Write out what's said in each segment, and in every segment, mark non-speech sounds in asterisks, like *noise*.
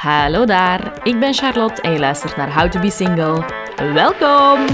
Hallo daar, ik ben Charlotte en je luistert naar How to Be Single. Welkom!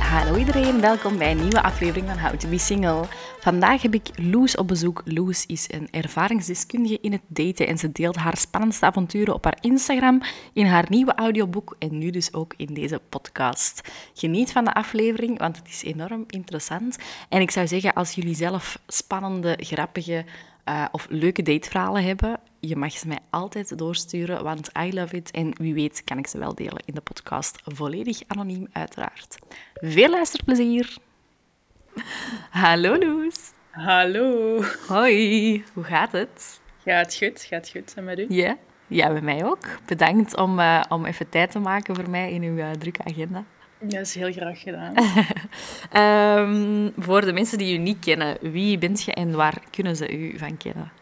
Hallo iedereen, welkom bij een nieuwe aflevering van How to Be Single. Vandaag heb ik Loes op bezoek. Loes is een ervaringsdeskundige in het daten en ze deelt haar spannendste avonturen op haar Instagram, in haar nieuwe audioboek en nu dus ook in deze podcast. Geniet van de aflevering, want het is enorm interessant. En ik zou zeggen, als jullie zelf spannende, grappige uh, of leuke dateverhalen hebben, je mag ze mij altijd doorsturen, want I love it. En wie weet kan ik ze wel delen in de podcast. Volledig anoniem, uiteraard. Veel luisterplezier! *laughs* Hallo Loes. Hallo. Hoi, hoe gaat het? Gaat goed, gaat goed. En met u? Ja, ja bij mij ook. Bedankt om, uh, om even tijd te maken voor mij in uw uh, drukke agenda. Ja, dat is heel graag gedaan. um, *laughs* voor de mensen die u niet kennen, wie bent je en waar kunnen ze u van kennen?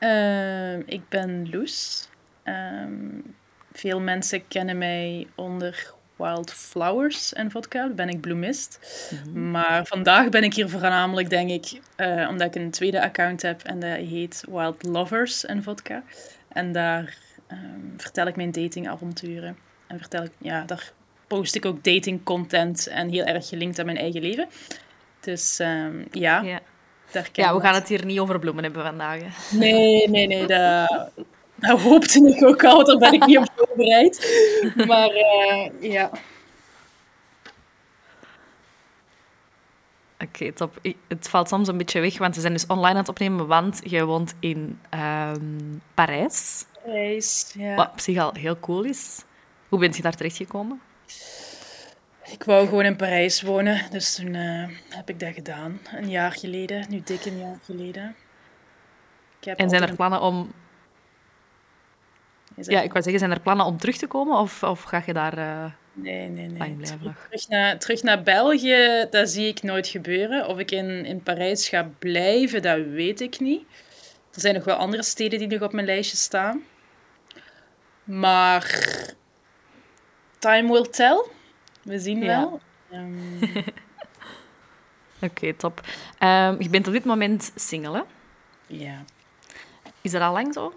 Uh, ik ben Loes. Um, veel mensen kennen mij onder Wildflowers en vodka. ben ik bloemist. Mm -hmm. Maar vandaag ben ik hier voornamelijk, denk ik, uh, omdat ik een tweede account heb en dat heet Wild Lovers en vodka. En daar um, vertel ik mijn datingavonturen. En vertel ik, ja, daar post ik ook dating content en heel erg gelinkt aan mijn eigen leven. Dus um, ja, ja. Ja, we gaan het hier niet over bloemen hebben vandaag. Hè. Nee, nee, nee. Dat, dat hoopte ik ook al, daar ben ik niet op *laughs* voorbereid. Maar uh, ja. Oké, okay, top. Het valt soms een beetje weg, want we zijn dus online aan het opnemen, want jij woont in um, Parijs. Parijs, ja. Wat op zich al heel cool is. Hoe bent je daar terechtgekomen? Ik wou gewoon in Parijs wonen, dus toen uh, heb ik dat gedaan. Een jaar geleden, nu dik een jaar geleden. en zijn er plannen om... Ja, ik wou zeggen, zijn er plannen om terug te komen of, of ga je daar uh, nee, nee, nee. lang blijven? Terug naar, terug naar België, dat zie ik nooit gebeuren. Of ik in, in Parijs ga blijven, dat weet ik niet. Er zijn nog wel andere steden die nog op mijn lijstje staan. Maar time will tell. We zien Ja. wel. *laughs* Ehm, Oké, top. Ehm, je bent op dit moment single, hè? ja. Is dat al lang zo?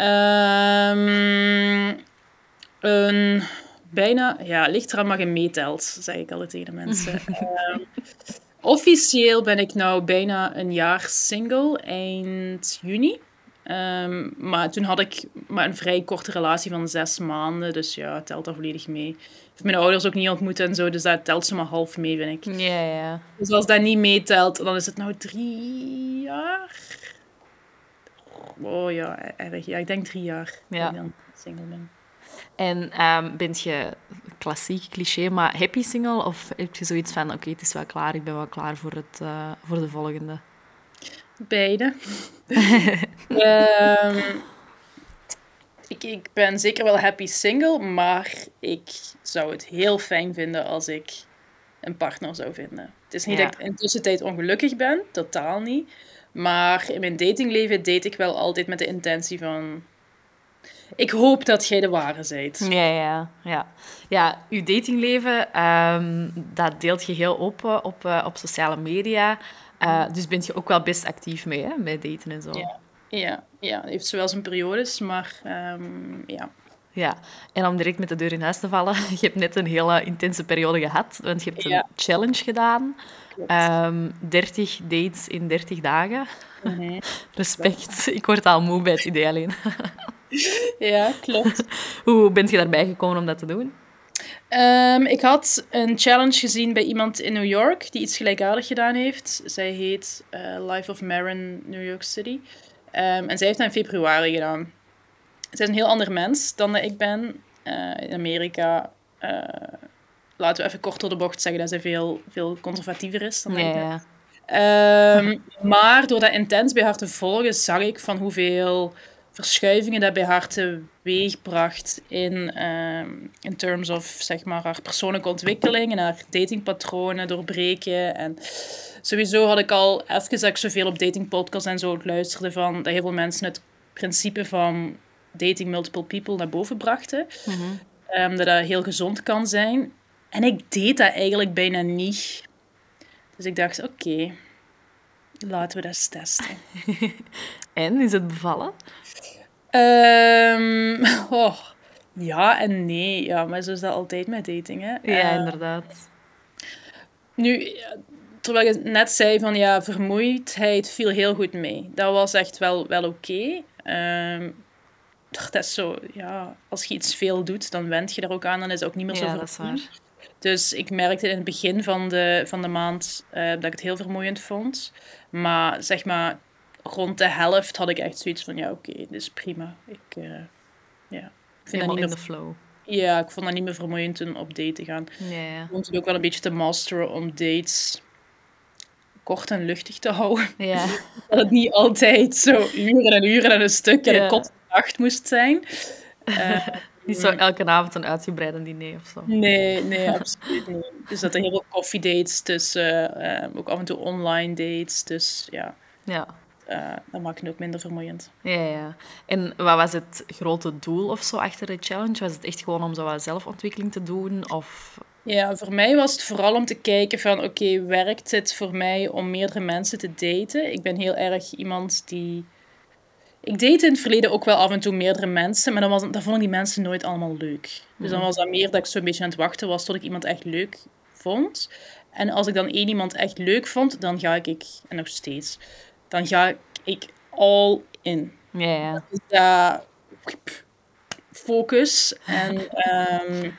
Ehm, een bijna, ja, ligt eraan maar je meetelt, zeg ik altijd tegen de mensen. *laughs* Ehm, officieel ben ik nou bijna een jaar single, eind juni. Ehm, maar toen had ik maar een vrij korte relatie van zes maanden, dus ja, het telt daar volledig mee. Ik heb mijn ouders ook niet ontmoet en zo, dus dat telt ze maar half mee, vind ik. Ja, ja. Dus als dat niet meetelt, dan is het nou drie jaar? Oh ja, erg. Ja, ik denk drie jaar Ja. dat ik dan single ben. En ehm bent je, klassiek cliché, maar happy single? Of heb je zoiets van, oké, het is wel klaar, ik ben wel klaar voor, het, eh, voor de volgende? Beide. *laughs* Ehm, ik, ik ben zeker wel happy single, maar ik zou het heel fijn vinden als ik een partner zou vinden. Het is niet Ja. dat ik in tussentijd ongelukkig ben, totaal niet. Maar in mijn datingleven date ik wel altijd met de intentie van... Ik hoop dat jij de ware bent. Ja, ja, ja. Ja, je datingleven, ehm, dat deelt je heel open op, eh, op sociale media. Eh, dus bent je ook wel best actief mee, hè, met daten en zo. Ja. Ja, ja, heeft zowel zijn periodes, maar ehm, ja. Ja, en om direct met de deur in huis te vallen, *laughs* je hebt net een hele intense periode gehad, want je hebt een Ja. challenge gedaan. Klopt. Ehm 30 dates in 30 dagen. Mhm. *laughs* Respect. Ik word al moe bij het idee alleen. *laughs* Ja, klopt. *laughs* Hoe bent je daarbij gekomen om dat te doen? Ehm, ik had een challenge gezien bij iemand in New York die iets gelijkaardigs gedaan heeft. Zij heet eh, Life of Marin New York City. Ehm, en zij heeft dat in februari gedaan. Zij is een heel ander mens dan dat ik ben. Eh, in Amerika, eh, laten we even kort door de bocht zeggen dat zij veel, veel conservatiever is dan dat Ja, ik ben. ja. Ehm, maar door dat intens bij haar te volgen, zag ik van hoeveel verschuivingen dat bij haar teweeg bracht in, ehm, in terms of zeg maar, haar persoonlijke ontwikkeling en haar datingpatronen doorbreken. En sowieso had ik al even dat ik zoveel op datingpodcasts en zo luisterde van dat heel veel mensen het principe van dating multiple people naar boven brachten. Mhm. ehm, dat dat heel gezond kan zijn. En ik deed dat eigenlijk bijna niet. Dus ik dacht, oké, laten we dat eens testen. *laughs* En, is het bevallen? Ehm, *laughs* oh, ja en nee. Ja, maar zo is dat altijd met dating, hè. Ja, Eh, inderdaad. Nu, terwijl je net zei van ja, vermoeidheid viel heel goed mee. Dat was echt wel, wel oké. Ehm, dat is zo, ja, als je iets veel doet, dan wend je daar ook aan, dan is het ook niet meer zo Ja, dat is waar. Dus ik merkte in het begin van de, van de maand eh, dat ik het heel vermoeiend vond. Maar zeg maar, rond de helft had ik echt zoiets van ja, oké, dit is prima. Ik, ja. ik vind dat niet in meer, de flow. ja, ik vond dat niet meer vermoeiend toen op date te gaan. Ja, ja. Ik vond het ook wel een beetje te masteren om dates kort en luchtig te houden. Ja, *laughs* Dat het niet altijd zo uren en uren en een stuk en een kot nacht moest zijn. *laughs* niet zo elke avond een uitgebreide diner of zo. Nee, nee, absoluut niet. Dus dat er heel veel koffiedates tussen, eh, ook af en toe online dates. Dus ja, Ja. eh, dat maakt het ook minder vermoeiend. Ja, ja. En wat was het grote doel of zo achter de challenge? Was het echt gewoon om zo wat zelfontwikkeling te doen? Of... Ja, voor mij was het vooral om te kijken van, oké, werkt het voor mij om meerdere mensen te daten? Ik ben heel erg iemand die... Ik date in het verleden ook wel af en toe meerdere mensen, maar dan, was, dan vond ik die mensen nooit allemaal leuk. Dus dan was dat meer dat ik zo'n beetje aan het wachten was tot ik iemand echt leuk vond. En als ik dan één iemand echt leuk vond, dan ga ik, en nog steeds, dan ga ik all in. Ja, ja. Dus daar focus. En, *laughs* ehm,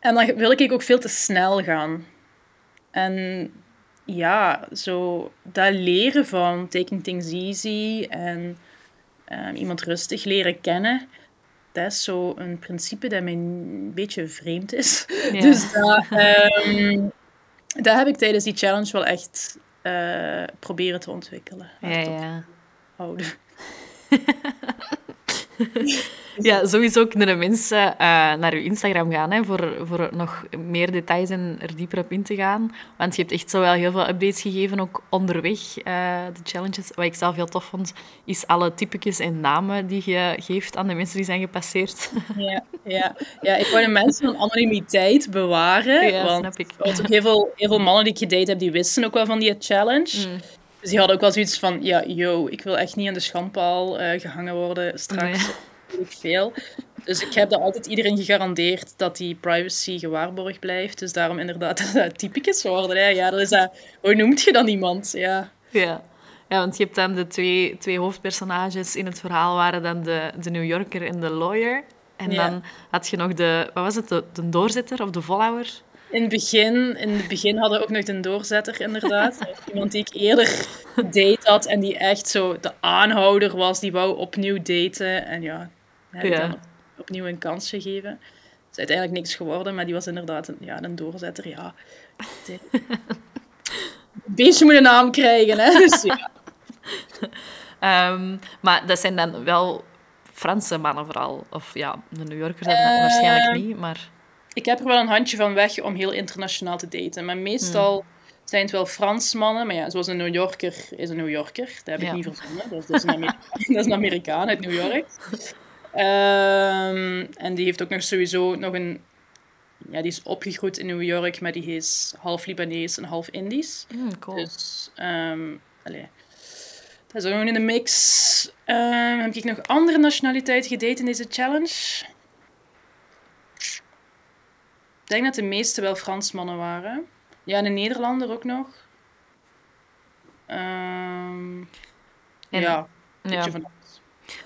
en dan wil ik ook veel te snel gaan. En ja, zo dat leren van taking things easy en ehm, iemand rustig leren kennen, dat is zo een principe dat mij een beetje vreemd is. Ja. *laughs* Dus dat, dat heb ik tijdens die challenge wel echt eh, proberen te ontwikkelen. Ja, ja. houden. *laughs* *laughs* Ja, sowieso kunnen mensen eh, naar uw Instagram gaan hè, voor, voor nog meer details en er dieper op in te gaan. Want je hebt echt zo wel heel veel updates gegeven, ook onderweg, eh, de challenges. Wat ik zelf heel tof vond, is alle typetjes en namen die je geeft aan de mensen die zijn gepasseerd. *laughs* Ja, ja. ja, ik wou de mensen van anonimiteit bewaren. Ja, want snap ik. was ook heel veel, heel veel mannen die ik gedate heb, die wisten ook wel van die challenge. Mm. Dus die hadden ook wel zoiets van, ja, yo, ik wil echt niet aan de schandpaal eh, gehangen worden straks. Nee. ik veel. Dus ik heb daar altijd iedereen gegarandeerd dat die privacy gewaarborgd blijft. Dus daarom inderdaad *laughs* dat dat typetjes worden. Hè. Ja, dat is dat, hoe noemt je dan iemand? Ja. Ja. ja, want je hebt dan de twee, twee hoofdpersonages in het verhaal waren dan de, de New Yorker en de lawyer. En Ja. dan had je nog de, wat was het, de, de doorzetter of de volhouder? In het begin, in het begin hadden we ook nog een doorzetter, inderdaad. Iemand die ik eerder gedate had en die echt zo de aanhouder was. Die wou opnieuw daten. En ja, heb ik Ja. dan opnieuw een kans gegeven. Het is uiteindelijk niks geworden, maar die was inderdaad een, ja, een doorzetter. Ja. *laughs* Beetje moet een naam krijgen, hè. Dus, ja. *laughs* Ehm, maar dat zijn dan wel Franse mannen vooral. Of ja, de New Yorkers dan Eh, waarschijnlijk niet, maar... Ik heb er wel een handje van weg om heel internationaal te daten. Maar meestal zijn het wel Fransmannen. Maar ja, zoals een New Yorker is een New Yorker. Dat heb ik niet verzonnen. Dat is, dat is een, *laughs* *laughs* dat is een Amerikaan uit New York. Ehm, en die heeft ook nog sowieso nog een... Ja, die is opgegroeid in New York, maar die is half Libanees en half Indisch. Hmm, cool. Dus, allee. Dat is ook nog in de mix. Ehm, heb ik nog andere nationaliteiten gedate in deze challenge? Ik denk dat de meeste wel Fransmannen waren. Ja, en een Nederlander ook nog. Ehm, En- ja, een ja. beetje van alles.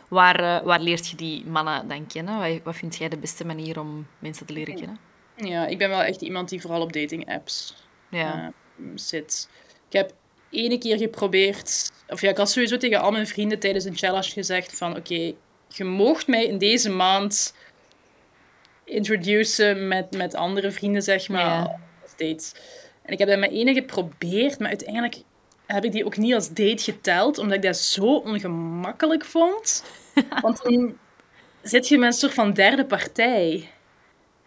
Waar, eh, waar leert je die mannen dan kennen? Wat, wat vind jij de beste manier om mensen te leren kennen? Ja, ik ben wel echt iemand die vooral op dating apps Ja. eh, zit. Ik heb ene keer geprobeerd, of ja, ik had sowieso tegen al mijn vrienden tijdens een challenge gezegd van oké, je moogt mij in deze maand introduceren met, met andere vrienden, zeg maar, Ja. als dates. En ik heb dat met ene geprobeerd, maar uiteindelijk heb ik die ook niet als date geteld, omdat ik dat zo ongemakkelijk vond. *laughs* Want dan zit je met een soort van derde partij.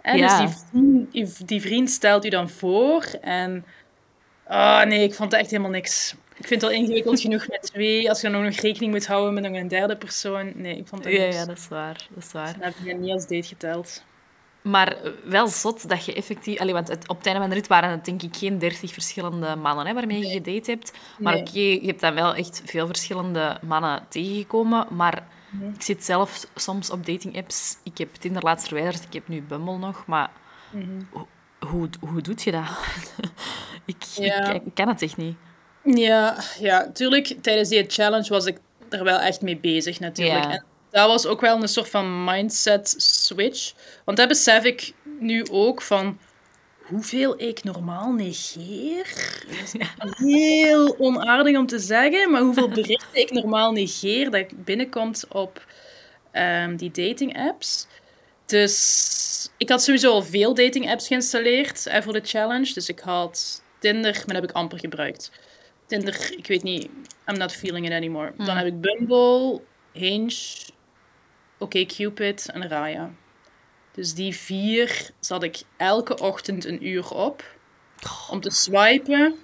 En Ja. Dus die vriend, die- die vriend stelt u dan voor en... Ah, nee, ik vond het echt helemaal niks. Ik vind het al ingewikkeld genoeg met twee. Als je dan ook nog rekening moet houden met nog een derde persoon. Nee, ik vond het Ja, niks. ja, dat is waar. Dat is waar. Dan heb ik dat niet als date geteld. Maar wel zot dat je effectief... Allee, want het, op het einde van de rit waren het denk ik geen dertig verschillende mannen hè, waarmee je gedate hebt. Maar Nee. oké, je hebt dan wel echt veel verschillende mannen tegengekomen. Maar ik zit zelf soms op dating-apps. Ik heb Tinder laatst verwijderd, ik heb nu Bumble nog. Maar ho- hoe, hoe doe je dat? *laughs* ik, Ja. ik, ik kan het echt niet. Ja, ja, tuurlijk. Tijdens die challenge was ik er wel echt mee bezig, natuurlijk. Ja. En dat was ook wel een soort van mindset switch. Want dat besef ik nu ook van hoeveel ik normaal negeer. Heel onaardig om te zeggen, maar hoeveel berichten ik normaal negeer dat binnenkomt op ehm, die dating apps. Dus ik had sowieso al veel dating apps geïnstalleerd eh, voor de challenge. Dus ik had Tinder, maar dat heb ik amper gebruikt. Tinder, ik weet niet, I'm not feeling it anymore. Dan heb ik Bumble, Hinge, OkCupid en Raya. Dus die vier zat ik elke ochtend een uur op om te swipen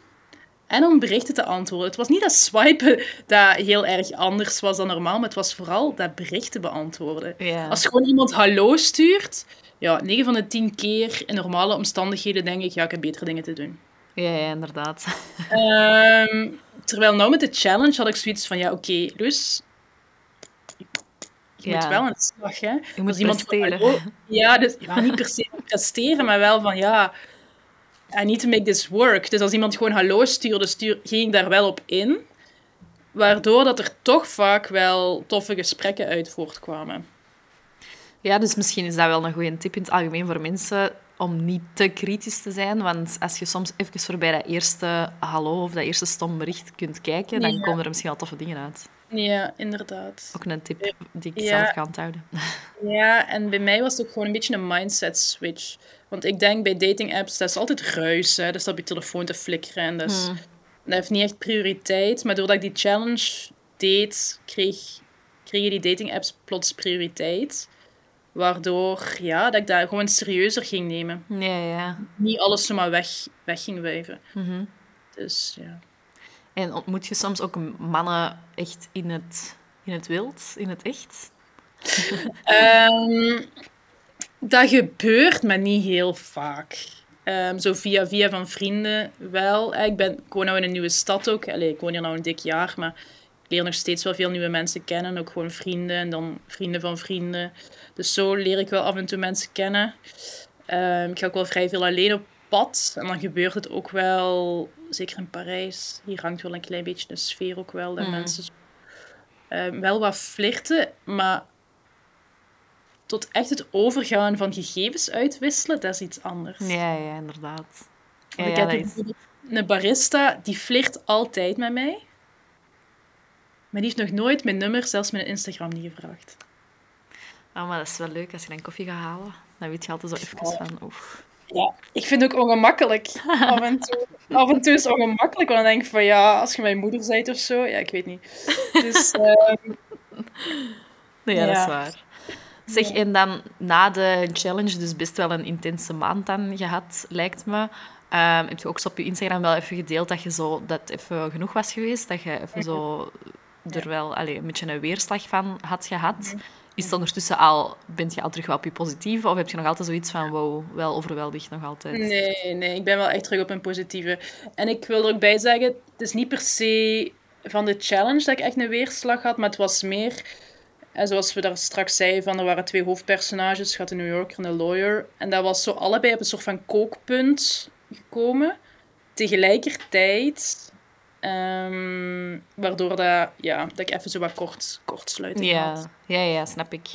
en om berichten te antwoorden. Het was niet dat swipen *laughs* dat heel erg anders was dan normaal, maar het was vooral dat berichten beantwoorden. Als gewoon iemand hallo stuurt, ja, 9 van de 10 keer in normale omstandigheden denk ik, ja, ik heb betere dingen te doen. Ja, ja, inderdaad. *laughs* Ehm, terwijl nou met de challenge had ik zoiets van, ja, oké, dus je Ja. moet wel aan de slag, hè. Je moet Als iemand van, presteren. ja, dus ja, *laughs* niet per se presteren, maar wel van, ja, I need to make this work. Dus als iemand gewoon hallo stuurde, stuur, ging ik daar wel op in. Waardoor dat er toch vaak wel toffe gesprekken uit voortkwamen. Ja, dus misschien is dat wel een goede tip in het algemeen voor mensen om niet te kritisch te zijn. Want als je soms even voorbij dat eerste hallo of dat eerste stom bericht kunt kijken, dan Ja. komen er misschien wel toffe dingen uit. Ja, inderdaad. Ook een tip die ik Ja. zelf ga onthouden. *laughs* Ja, en bij mij was het ook gewoon een beetje een mindset switch. Want ik denk bij dating apps, dat is altijd ruis. Hè? Dat op je telefoon te flikkeren. En dat, is- dat heeft niet echt prioriteit. Maar doordat ik die challenge deed, kreeg, kregen die dating apps plots prioriteit. Waardoor ja, dat ik dat gewoon serieuzer ging nemen. Ja, ja. Niet alles zomaar weg, weg ging wuiven. Dus ja. En ontmoet je soms ook mannen echt in het, in het wild, in het echt? *laughs* Ehm, dat gebeurt, maar niet heel vaak. Ehm, zo via via van vrienden wel. Eh, Ik, ben, ik woon nou in een nieuwe stad ook. Allee, ik woon hier nou een dik jaar, maar ik leer nog steeds wel veel nieuwe mensen kennen. Ook gewoon vrienden en dan vrienden van vrienden. Dus zo leer ik wel af en toe mensen kennen. Ehm, ik ga ook wel vrij veel alleen op pad. En dan gebeurt het ook wel, zeker in Parijs. Hier hangt wel een klein beetje de sfeer ook wel. Dat mensen zo, ehm, wel wat flirten, maar tot echt het overgaan van gegevens uitwisselen, dat is iets anders. Ja, ja, inderdaad. Ja, ik ja, heb is... een barista, die flirt altijd met mij. Maar die heeft nog nooit mijn nummer, zelfs mijn Instagram, niet gevraagd. Ah, maar dat is wel leuk als je dan koffie gaat halen. Dan weet je altijd zo even van... Oef. Ja, ik vind het ook ongemakkelijk. Af en toe, af en toe is het ongemakkelijk, want dan denk ik van ja, als je mijn moeder bent of zo, ja, ik weet niet. Dus *laughs* ehm, Nee, ja, dat is waar. Zeg, en dan na de challenge, dus best wel een intense maand dan gehad, lijkt me. Ehm, heb je ook zo op je Instagram wel even gedeeld dat je zo dat het even genoeg was geweest? Dat je even zo er wel allee, een beetje een weerslag van had gehad? Is het ondertussen al, bent je al terug wel op je positieve? Of heb je nog altijd zoiets van, wow, wel overweldigd nog altijd? Nee, nee, ik ben wel echt terug op een positieve. En ik wil er ook bij zeggen, het is niet per se van de challenge dat ik echt een weerslag had, maar het was meer, en zoals we daar straks zeiden, van er waren twee hoofdpersonages, gaat een New Yorker en een lawyer. En dat was zo allebei op een soort van kookpunt gekomen, tegelijkertijd. Ehm, waardoor dat, ja, dat ik even zo wat kort, kortsluiting had. Ja, ja, ja, snap ik.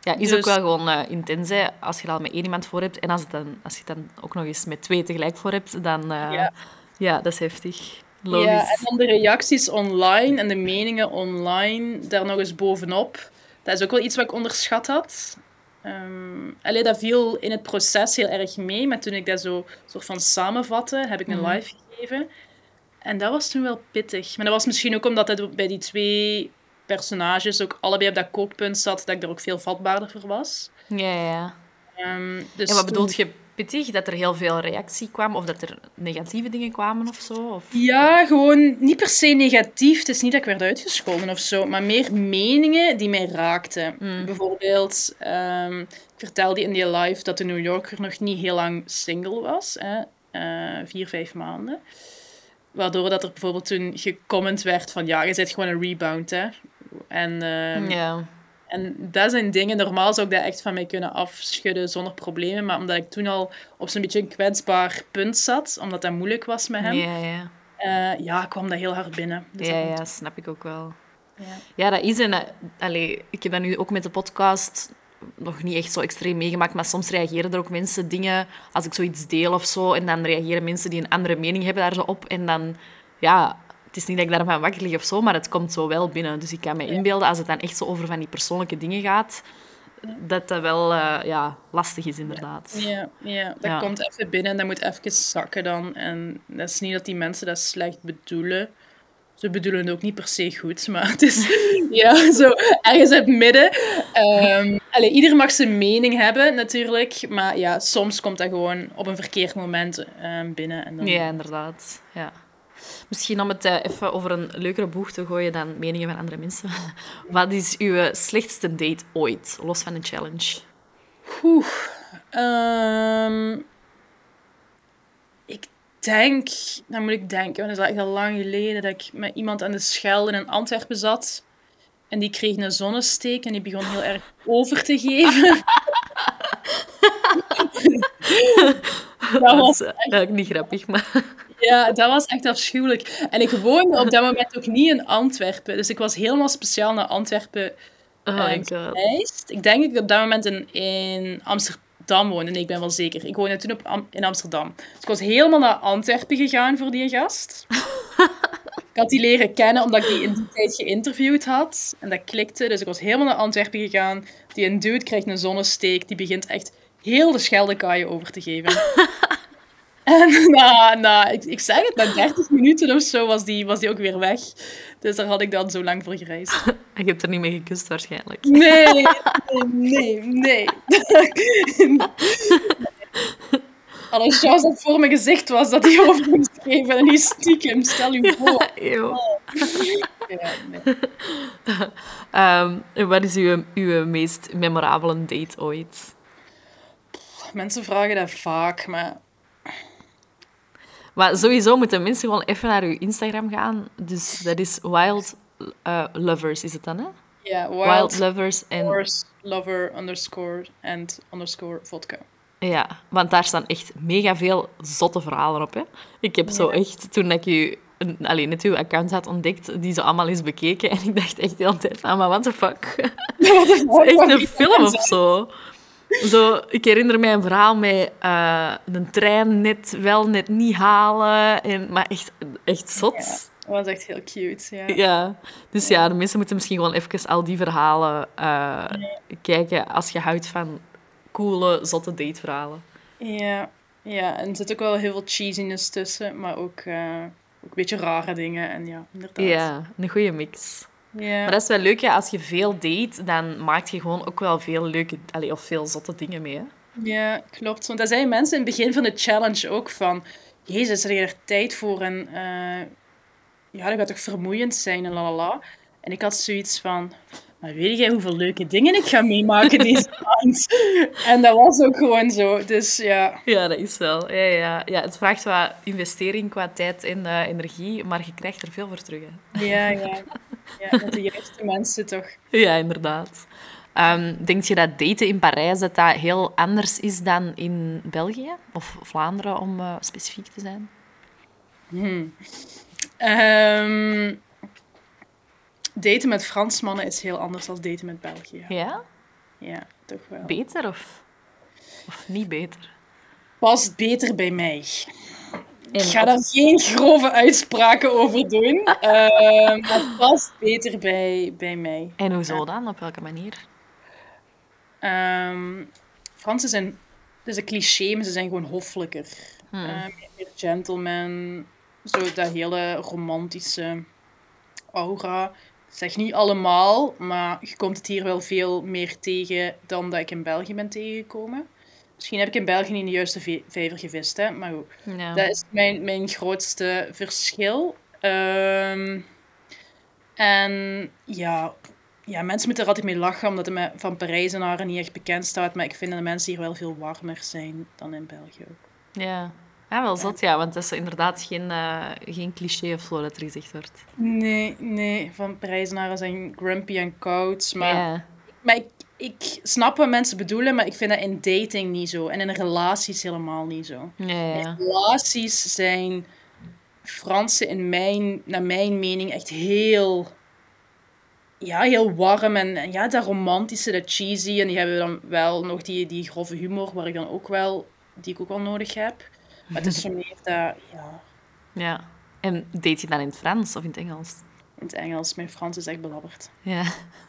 Ja, is ook Dus- wel gewoon eh, intens, hè. Als je er al met één iemand voor hebt en als, het dan, als je het dan ook nog eens met twee tegelijk voor hebt, dan... eh, Ja. ja. dat is heftig. Logisch. Ja, en dan de reacties online en de meningen online daar nog eens bovenop. Dat is ook wel iets wat ik onderschat had. Ehm allee, dat viel in het proces heel erg mee, maar toen ik dat zo soort van samenvatte, heb ik een Mhm. live gegeven. En dat was toen wel pittig. Maar dat was misschien ook omdat het bij die twee personages ook allebei op dat kookpunt zat, dat ik er ook veel vatbaarder voor was. Ja, ja. Ehm, dus En wat toen- bedoelt je pittig dat er heel veel reactie kwam of dat er negatieve dingen kwamen of zo? Of... Ja, gewoon niet per se negatief. Het is niet dat ik werd uitgescholden of zo, maar meer meningen die mij raakten. Mm. Bijvoorbeeld, ehm, ik vertelde in die live dat de New Yorker nog niet heel lang single was. Hè? Eh, vier, vijf maanden. Waardoor dat er bijvoorbeeld toen gecomment werd van ja, je zit gewoon een rebound, hè. En, ehm, en dat zijn dingen, normaal zou ik dat echt van mij kunnen afschudden zonder problemen. Maar omdat ik toen al op zo'n beetje een kwetsbaar punt zat, omdat dat moeilijk was met hem, Ja, ja. eh, ja, kwam dat heel hard binnen. Dus Ja, dat- ja, snap ik ook wel. ja. Ja, dat is een... eh, Allee, ik heb dat nu ook met de podcast nog niet echt zo extreem meegemaakt, maar soms reageren er ook mensen dingen als ik zoiets deel of zo, en dan reageren mensen die een andere mening hebben daar zo op, en dan... Ja, het is niet dat ik daarvan wakker lig of zo, maar het komt zo wel binnen. Dus ik kan me inbeelden, als het dan echt zo over van die persoonlijke dingen gaat, dat dat wel eh, ja, lastig is, inderdaad. Ja, ja, dat Ja. komt even binnen en dat moet even zakken dan. En dat is niet dat die mensen dat slecht bedoelen. Ze bedoelen het ook niet per se goed, maar het is *laughs* ja, zo ergens in het midden. Allee, ieder mag zijn mening hebben, natuurlijk. Maar ja, soms komt dat gewoon op een verkeerd moment ehm, binnen. En dan... Ja, inderdaad. Ja. Misschien om het eh, even over een leukere boeg te gooien dan meningen van andere mensen. *laughs* Wat is uw slechtste date ooit, los van een challenge? Oeh. Ehm, denk, dan moet ik denken, want dat is echt al lang geleden dat ik met iemand aan de Schelde in Antwerpen zat. En die kreeg een zonnesteek en die begon heel erg over te geven. *laughs* *laughs* dat was is eh, eigenlijk niet grappig, maar... *laughs* ja, dat was echt afschuwelijk. En ik woonde op dat moment ook niet in Antwerpen. Dus ik was helemaal speciaal naar Antwerpen Oh eh, gereisd. Ik denk dat ik op dat moment in, in Amsterdam woonde. Nee, ik ben wel zeker. Ik woonde toen op Am- in Amsterdam. Dus ik was helemaal naar Antwerpen gegaan voor die gast. *laughs* ik had die leren kennen omdat ik die in die tijd geïnterviewd had. En dat klikte. Dus ik was helemaal naar Antwerpen gegaan. Die een dude krijgt een zonnesteek. Die begint echt heel de Scheldekaaien over te geven. *laughs* En *laughs* na, na ik, ik zeg het, na 30 minuten of zo was die, was die ook weer weg. Dus daar had ik dan zo lang voor gereisd. *laughs* Je hebt er niet mee gekust, waarschijnlijk. Nee, nee, *laughs* nee, nee. Alle chance dat voor mijn gezicht was dat hij over moest geven en die stiekem, stel je voor. Eeuw. Ja, nee. Ehm, en wat is uw, uw meest memorabele date ooit? Mensen vragen dat vaak, maar Maar sowieso moeten mensen gewoon even naar uw Instagram gaan. Dus dat is Wild eh, Lovers, is het dan, hè? ja, Wild, wild, Lovers. En, lover underscore and underscore vodka. ja, want daar staan echt mega veel zotte verhalen op, hè? Ik heb zo echt, toen ik u... een- Alleen net uw account had ontdekt, die zo allemaal eens bekeken. *laughs* En ik dacht echt de hele tijd van, maar what the fuck? *laughs* Is echt een film of zo. Zo, ik herinner mij een verhaal met eh een trein net wel, net niet halen. En, maar echt, echt zot. Ja, dat was echt heel cute, ja. Ja. Dus ja, de mensen moeten misschien gewoon even al die verhalen eh, kijken als je houdt van coole, zotte dateverhalen. Ja, ja, en er zit ook wel heel veel cheesiness tussen, maar ook, eh, ook een beetje rare dingen. En ja, inderdaad. Ja, een goede mix. Maar dat is wel leuk, ja, als je veel date, dan maak je gewoon ook wel veel leuke, allee, of veel zotte dingen mee. Hè? Ja, klopt. Want dat zeiden mensen in het begin van de challenge ook van... Jezus, heb je er tijd voor? En eh, ja, dat gaat toch vermoeiend zijn en lalala. En ik had zoiets van... Maar weet jij hoeveel leuke dingen ik ga meemaken deze *laughs* maand? En dat was ook gewoon zo. Dus ja, Ja, dat is wel. Ja, ja. ja, het vraagt wat investering qua tijd en eh, energie, maar je krijgt er veel voor terug. Hè? ja, ja. *laughs* ja met de juiste mensen toch. Ja, inderdaad. Ehm, denk je dat daten in Parijs dat dat heel anders is dan in België? Of Vlaanderen, om eh, specifiek te zijn? Ehm, daten met Fransmannen is heel anders dan daten met België. Ja? Ja, toch wel. Beter of, of niet beter? Past beter bij mij. Ik ga daar geen grove uitspraken over doen. *laughs* Ehm, maar het past beter bij, bij mij. En hoezo dan? Op welke manier? Ehm Fransen zijn... Het is een cliché, maar ze zijn gewoon hoffelijker. Hmm. Eh, meer gentleman. Zo dat hele romantische aura. Zeg niet allemaal, maar je komt het hier wel veel meer tegen dan dat ik in België ben tegengekomen. Misschien heb ik in België niet de juiste ve- vijver gevist, hè? maar goed. Dat is mijn, mijn grootste verschil. Ehm, en ja, ja, mensen moeten er altijd mee lachen, omdat het me van Parijzenaren niet echt bekend staat. Maar ik vind dat de mensen hier wel veel warmer zijn dan in België. Ja. Ja, wel zot, ja, want het is inderdaad geen, eh, geen cliché of zo dat er gezegd wordt. Nee, nee, van Parijzenaren zijn grumpy en koud. Maar, Ja. maar ik, ik snap wat mensen bedoelen, maar ik vind dat in dating niet zo. En in relaties helemaal niet zo. Relaties zijn Fransen in mijn, naar mijn mening echt heel, ja, heel warm. En, en ja, dat romantische, dat cheesy. En die hebben dan wel nog die, die grove humor, waar ik dan ook wel, die ik ook wel nodig heb. Maar het is meer dat, ja, Ja. En deed je dan in het Frans of in het Engels? in het Engels. Mijn Frans is echt belabberd. Ja.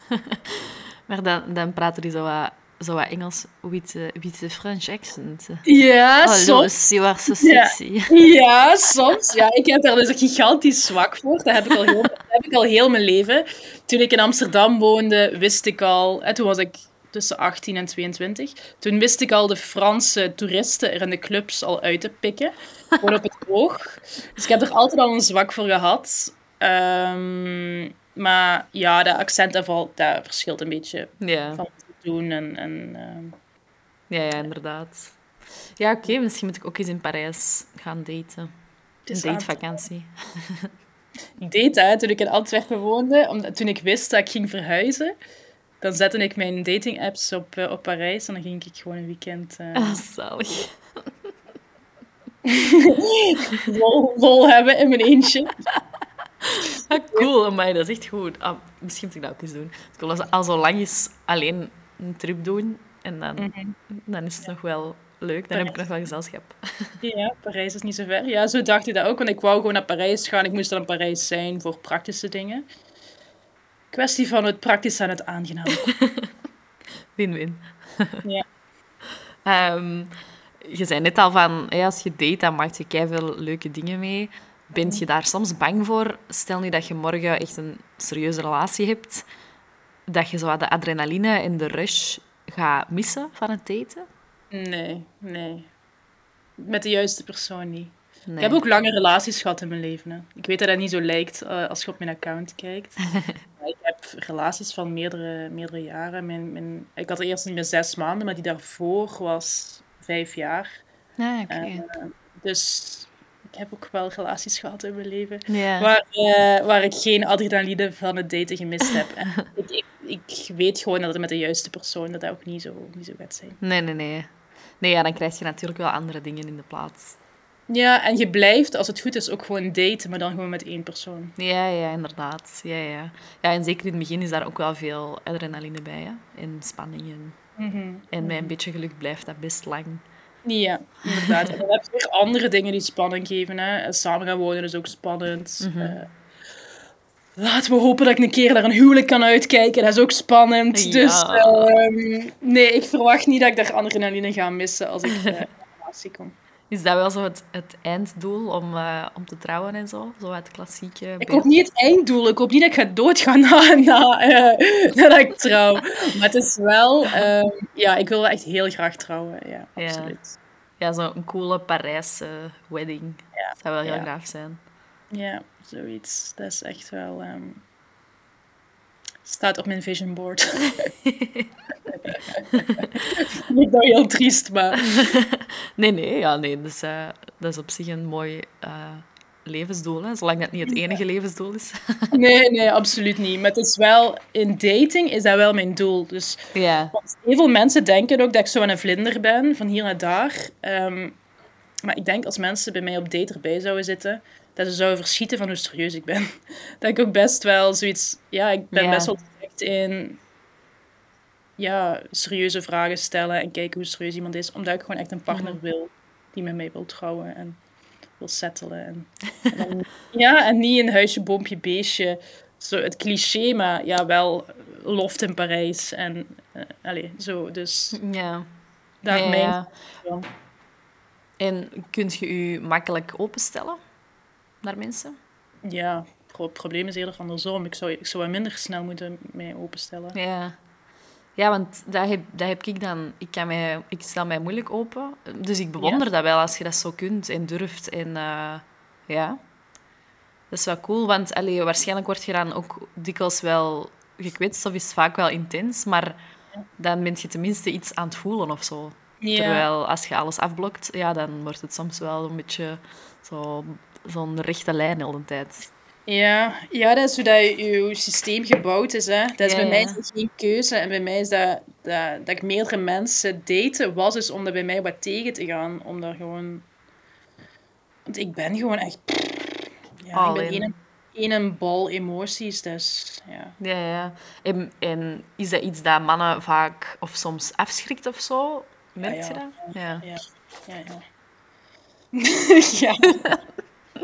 *laughs* maar dan, dan praten die zo wat, zo wat Engels with, uh, with a French accent. Ja, Oh, soms. You are so sexy. *laughs* Ja, soms. Ja, ik heb daar dus een gigantisch zwak voor. Dat heb ik al heel, *laughs* heb ik al heel mijn leven. Toen ik in Amsterdam woonde, wist ik al... En toen was ik tussen 18 en 22. Toen wist ik al de Franse toeristen er in de clubs al uit te pikken. Gewoon op het *laughs* oog. Dus ik heb er altijd al een zwak voor gehad. Ehm, maar ja, dat accent valt, dat verschilt een beetje Ja, van wat doen. En, en, ehm, ja, ja inderdaad. Ja, oké, misschien moet ik ook eens in Parijs gaan daten. Een datevakantie. Ik deed dat toen ik in Antwerpen woonde. Omdat, toen ik wist dat ik ging verhuizen, dan zette ik mijn dating-apps op, eh, op Parijs. En dan ging ik gewoon een weekend eh, Ah, zalig. *laughs* vol, vol hebben in mijn eentje. Ah, cool, maar dat is echt goed. Ah, misschien moet ik dat ook eens doen. Ik wil al- al zo lang eens alleen een trip doen. En dan, Mhm. dan is het nog wel leuk. Dan heb ik nog wel gezelschap. Ja, Parijs is niet zo ver. Ja, zo dacht ik dat ook. Want ik wou gewoon naar Parijs gaan. Ik moest dan in Parijs zijn voor praktische dingen. Kwestie van het praktisch en het aangenaam. *laughs* Win-win. Ja. Ehm, je zei net al van, ja, als je date, dan maak je veel leuke dingen mee. Bent je daar soms bang voor? Stel nu dat je morgen echt een serieuze relatie hebt, dat je zo de adrenaline en de rush gaat missen van het daten? Nee, nee. Met de juiste persoon niet. Nee. Ik heb ook lange relaties gehad in mijn leven. Hè. Ik weet dat dat niet zo lijkt eh, als je op mijn account kijkt. *laughs* Relaties van meerdere, meerdere jaren. Mijn, mijn, ik had eerst niet meer zes maanden, maar die daarvoor was vijf jaar. Ja, oké. Eh, dus ik heb ook wel relaties gehad in mijn leven. Waar, eh, waar ik geen adrenaline van het daten gemist heb. *laughs* Ik, ik weet gewoon dat het met de juiste persoon dat dat ook niet zo, niet zo gaat zijn. Nee, nee, nee. Nee, ja, dan krijg je natuurlijk wel andere dingen in de plaats. Ja, en je blijft, als het goed is, ook gewoon daten, maar dan gewoon met één persoon. Ja, ja, inderdaad. Ja, ja. ja, en zeker in het begin is daar ook wel veel adrenaline bij, hè? En spanning. En, en met een beetje geluk blijft dat best lang. Ja, inderdaad. En dan heb je weer andere dingen die spanning geven. Hè. Samen gaan wonen is ook spannend. Eh, laten we hopen dat ik een keer naar een huwelijk kan uitkijken. Dat is ook spannend. Ja. Dus ehm, nee, ik verwacht niet dat ik daar adrenaline ga missen als ik eh, in een relatie kom. Is dat wel zo het, het einddoel om, eh, om te trouwen en zo? Zo het klassieke Ik hoop niet het einddoel. Ik hoop niet dat ik ga doodgaan na, na, eh, nadat ik trouw. Maar het is wel... ehm, ja, ik wil wel echt heel graag trouwen. Ja, Ja. absoluut. Ja, zo'n coole Parijse wedding. Ja. Dat zou wel heel Ja. gaaf zijn. Ja, zoiets. Dat is echt wel... ehm, staat op mijn vision board. *laughs* Niet nou heel triest, maar... *laughs* Nee, nee, ja, nee. Dat is, eh, dat is op zich een mooi eh, levensdoel, hè? zolang dat niet het enige levensdoel is. *laughs* Nee, nee, absoluut niet. Maar het is wel... In dating is dat wel mijn doel. Dus ja. Want heel veel mensen denken ook dat ik zo een vlinder ben, van hier naar daar. Ehm, maar ik denk als mensen bij mij op date erbij zouden zitten, dat ze zouden verschieten van hoe serieus ik ben. *laughs* Dat ik ook best wel zoiets... Ja, ik ben best wel direct in... Ja, serieuze vragen stellen en kijken hoe serieus iemand is. Omdat ik gewoon echt een partner wil die met mij wil trouwen en wil settelen. En, *laughs* en dan- ja, en niet een huisje, boompje, beestje. Zo het cliché, maar ja, wel loft in Parijs. En, eh allee, zo, dus Ja. daar Ja, mijn... ja. En kunt je je makkelijk openstellen naar mensen? Ja, het pro- probleem is eerder andersom. Ik zou, ik zou minder snel moeten mij openstellen. Ja. Ja, want dat heb, dat heb ik dan... Ik, kan mij, ik stel mij moeilijk open. Dus ik bewonder dat wel als je dat zo kunt en durft. En eh, ja, dat is wel cool. Want allee, waarschijnlijk word je dan ook dikwijls wel gekwetst of is het vaak wel intens. Maar dan ben je tenminste iets aan het voelen of zo. Ja. Terwijl als je alles afblokt, ja, dan wordt het soms wel een beetje zo, zo'n rechte lijn de hele tijd. Ja, ja, dat is hoe dat je systeem gebouwd is. Hè. Dat is Ja, bij mij ja. geen keuze. En bij mij is dat, dat, dat ik meerdere mensen daten was, dus om er bij mij wat tegen te gaan. Om daar gewoon... Want ik ben gewoon echt... Ja, All ik ben in. één, één bal emoties, dus ja. Ja, ja. En, en is dat iets dat mannen vaak of soms afschrikt of zo? Merk Ja, je ja. dat? Ja. Ja, ja, ja. *laughs*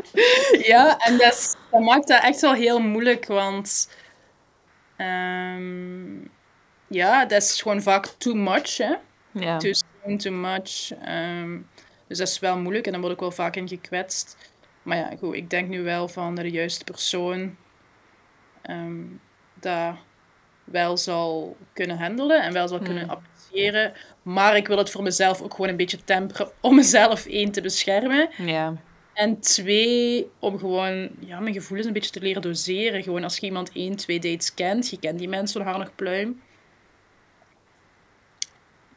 *laughs* ja. en dat, is- dat maakt dat echt wel heel moeilijk, want ehm, ja, dat is gewoon vaak too much, hè. Ja. Too soon, too much. ehm, dus dat is wel moeilijk en dan word ik wel vaak in gekwetst. Maar ja, goed, ik denk nu wel van dat de juiste persoon ehm, dat wel zal kunnen handelen en wel zal kunnen appreciëren. Maar ik wil het voor mezelf ook gewoon een beetje temperen om *laughs* mezelf één te beschermen. Ja. En twee, om gewoon ja, mijn gevoelens een beetje te leren doseren. Gewoon als je iemand één, twee dates kent, je kent die mensen van haar nog pluim.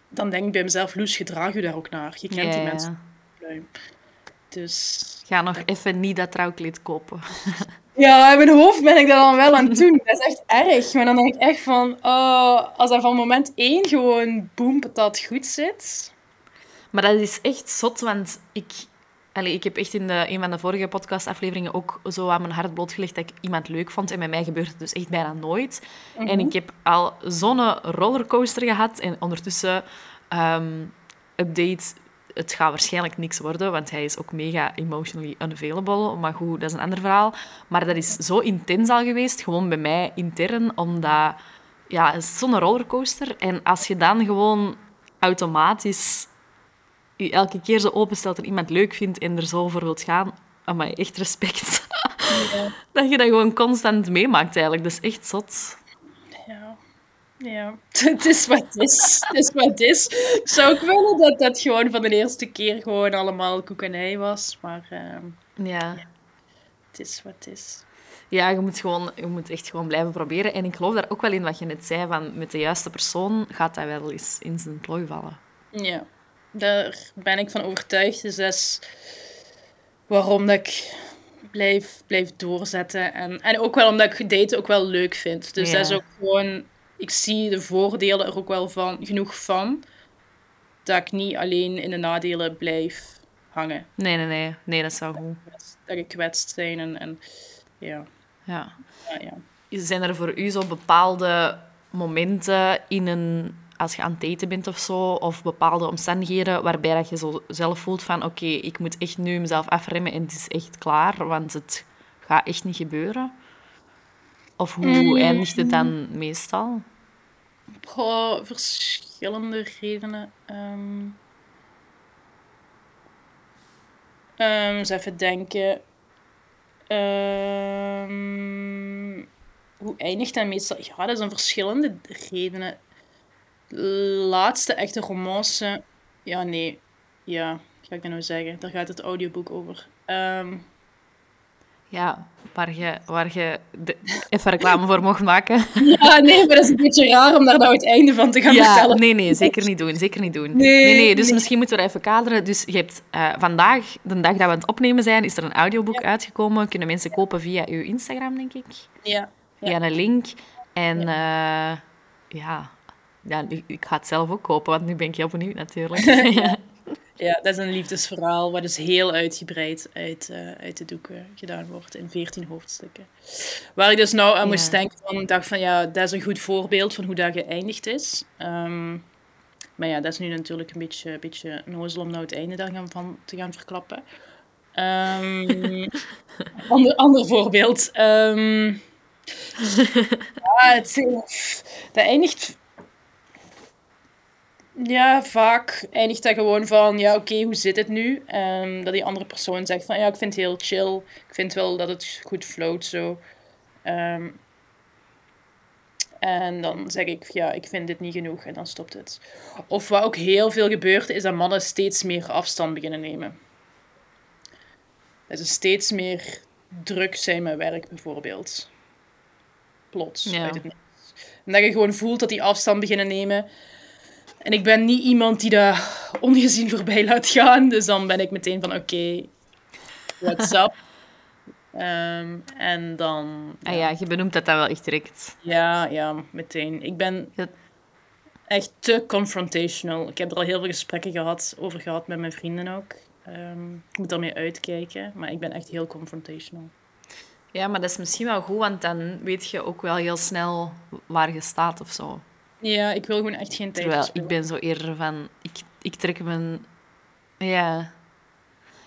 Dan denk ik bij mezelf, Loes, gedraag je daar ook naar. Je kent Ja, die mensen van pluim. Dus Ga nog even niet dat trouwkleed kopen. *laughs* ja, in mijn hoofd ben ik dat dan wel aan het doen. Dat is echt erg. Maar dan denk ik echt van, oh, als dat van moment één gewoon boem, patat goed zit. Maar dat is echt zot, want ik... Allee, ik heb echt in de, een van de vorige podcastafleveringen ook zo aan mijn hart blootgelegd dat ik iemand leuk vond. En bij mij gebeurt het dus echt bijna nooit. En ik heb al zo'n rollercoaster gehad. En ondertussen, ehm, update, het gaat waarschijnlijk niks worden, want hij is ook mega emotionally unavailable. Maar goed, dat is een ander verhaal. Maar dat is zo intens al geweest, gewoon bij mij intern, omdat... Ja, het is zo'n rollercoaster. En als je dan gewoon automatisch je elke keer zo openstelt en iemand leuk vindt en er zo voor wilt gaan, maar echt respect. *laughs* dat je dat gewoon constant meemaakt eigenlijk. Dat is echt zot. Ja. *laughs* Het is wat het is. Het is wat het is. Ik zou ook willen dat dat gewoon van de eerste keer gewoon allemaal koekenij was. Maar ehm, Ja. het is wat het is. Ja, je moet, gewoon, je moet echt gewoon blijven proberen. En ik geloof daar ook wel in wat je net zei, van met de juiste persoon gaat dat wel eens in zijn plooi vallen. Ja, daar ben ik van overtuigd. Dus dat is waarom dat ik blijf, blijf doorzetten. En, en ook wel omdat ik daten ook wel leuk vind. Dus Ja. dat is ook gewoon... Ik zie de voordelen er ook wel van, genoeg van. Dat ik niet alleen in de nadelen blijf hangen. Nee, nee, nee. Nee, dat is wel goed. Dat ik gekwetst zijn en... en ja, Ja. ja, ja. Zijn er voor u zo bepaalde momenten in een, als je aan het daten bent of zo, of bepaalde omstandigheden waarbij dat je zo zelf voelt van oké, ik moet echt nu mezelf afremmen en het is echt klaar, want het gaat echt niet gebeuren? Of hoe eindigt het dan meestal? Goh, verschillende redenen. Ehm Ehm, eens even denken. Ehm, hoe eindigt dat meestal? Ja, dat zijn verschillende redenen. Laatste echte romance. Ja, nee. Ja, ga ik dat nou zeggen? Daar gaat het audioboek over. Ehm, Ja, waar je, waar je de- even reclame voor mocht maken. ja, nee, maar dat is een beetje raar om daar nou het einde van te gaan Ja, vertellen. nee, nee, zeker niet doen. Zeker niet doen. Nee, nee, nee, dus nee. misschien moeten we even kaderen. Dus je hebt eh, vandaag, de dag dat we aan het opnemen zijn, is er een audioboek uitgekomen. Kunnen mensen kopen via uw Instagram, denk ik. Ja. Via een link. En ja, ja, ja ik, ik ga het zelf ook kopen, want nu ben ik heel benieuwd natuurlijk. *laughs* *laughs* ja. Dat is een liefdesverhaal wat dus heel uitgebreid uit, eh, uit de doeken gedaan wordt in 14 hoofdstukken. Waar ik dus nou aan moest denken van, ik dacht van ja, dat is een goed voorbeeld van hoe dat geëindigd is. Ehm, maar ja, dat is nu natuurlijk een beetje, een beetje nozel om nou het einde daar gaan van te gaan verklappen. Ehm, *laughs* ander, ander voorbeeld. Ehm, *laughs* ja, het, dat eindigt ja, vaak eindigt dat gewoon van, ja, oké, hoe zit het nu? Ehm, dat die andere persoon zegt van, ja, ik vind het heel chill. Ik vind wel dat het goed float, zo. Ehm, En dan zeg ik, ja, ik vind dit niet genoeg en dan stopt het. Of wat ook heel veel gebeurt, is dat mannen steeds meer afstand beginnen nemen. Dat ze steeds meer druk zijn met werk, bijvoorbeeld. Plots, Ja. uit het. En dat je gewoon voelt dat die afstand beginnen nemen. En ik ben niet iemand die dat ongezien voorbij laat gaan. Dus dan ben ik meteen van, oké, what's *laughs* up? Ehm, en dan... Ah ja, je benoemt dat dan wel echt direct. Ja, ja, meteen. Ik ben echt te confrontational. Ik heb er al heel veel gesprekken gehad, over gehad met mijn vrienden ook. Ehm, ik moet daarmee uitkijken, maar ik ben echt heel confrontational. Ja, maar dat is misschien wel goed, want dan weet je ook wel heel snel waar je staat of zo. Ja, ik wil gewoon echt geen tijd Terwijl ik ben zo eerder van... Ik, ik trek mijn... Ja.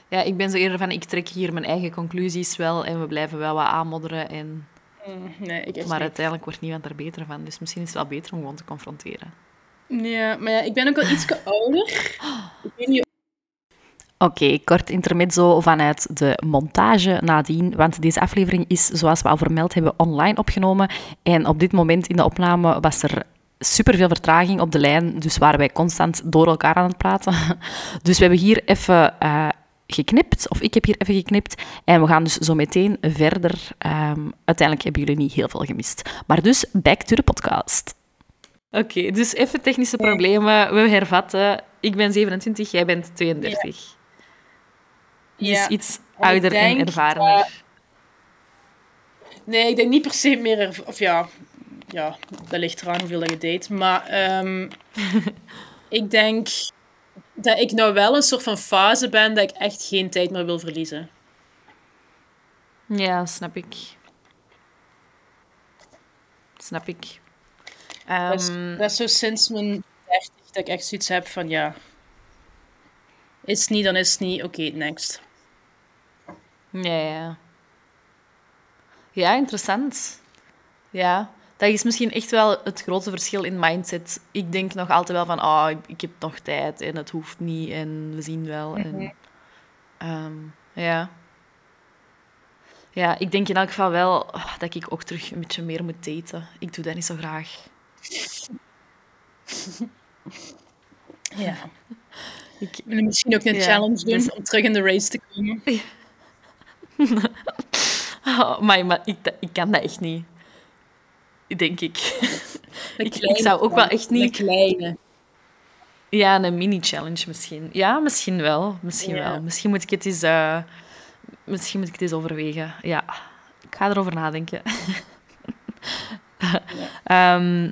Ja, ik ben zo eerder van... Ik trek hier mijn eigen conclusies wel en we blijven wel wat aanmodderen. En... Mm, Nee, ik echt Maar niet. uiteindelijk wordt niemand er beter van. Dus misschien is het wel beter om gewoon te confronteren. Ja, maar ja, ik ben ook wel iets *laughs* ouder. Ik weet niet Oké, kort intermezzo vanuit de montage nadien, want deze aflevering is, zoals we al vermeld hebben, online opgenomen. En op dit moment in de opname was er superveel vertraging op de lijn, dus waren wij constant door elkaar aan het praten. *laughs* Dus we hebben hier even eh, geknipt, of ik heb hier even geknipt, en we gaan dus zo meteen verder. Ehm, uiteindelijk hebben jullie niet heel veel gemist. Maar dus, back to the podcast. Oké, dus even technische problemen. We hervatten. Ik ben 27, jij bent 32. Die is Ja, iets en ik ouder en ervarener. dat- Nee, ik denk niet per se meer... er- Of ja dat ligt eraan hoeveel dat je date. Maar ehm, *laughs* ik denk dat ik nou wel een soort van fase ben dat ik echt geen tijd meer wil verliezen. Ja, snap ik. Snap ik. Dat is, Ehm, dat is zo sinds mijn 30 dat ik echt zoiets heb van ja... Is het niet, dan is het niet. Oké, next. ja, ja. Ja, interessant. Ja, dat is misschien echt wel het grote verschil in mindset. Ik denk nog altijd wel van, ah, ik, ik heb nog tijd en het hoeft niet en we zien wel. En, ehm, ja. Ja, ik denk in elk geval wel ah, dat ik ook terug een beetje meer moet daten. Ik doe dat niet zo graag. *laughs* Ja. Ik, En misschien ook een Ja, challenge doen dus- om terug in de race te komen. *laughs* oh, maar, maar ik, ik kan dat echt niet. Denk ik. Een ik kleine zou ook wel echt Een niet... kleine. Ja, een mini-challenge misschien. Ja, misschien wel. Misschien Ja. wel. Misschien moet ik het eens... eh, misschien moet ik het eens overwegen. Ja, ik ga erover nadenken. *laughs* Ehm,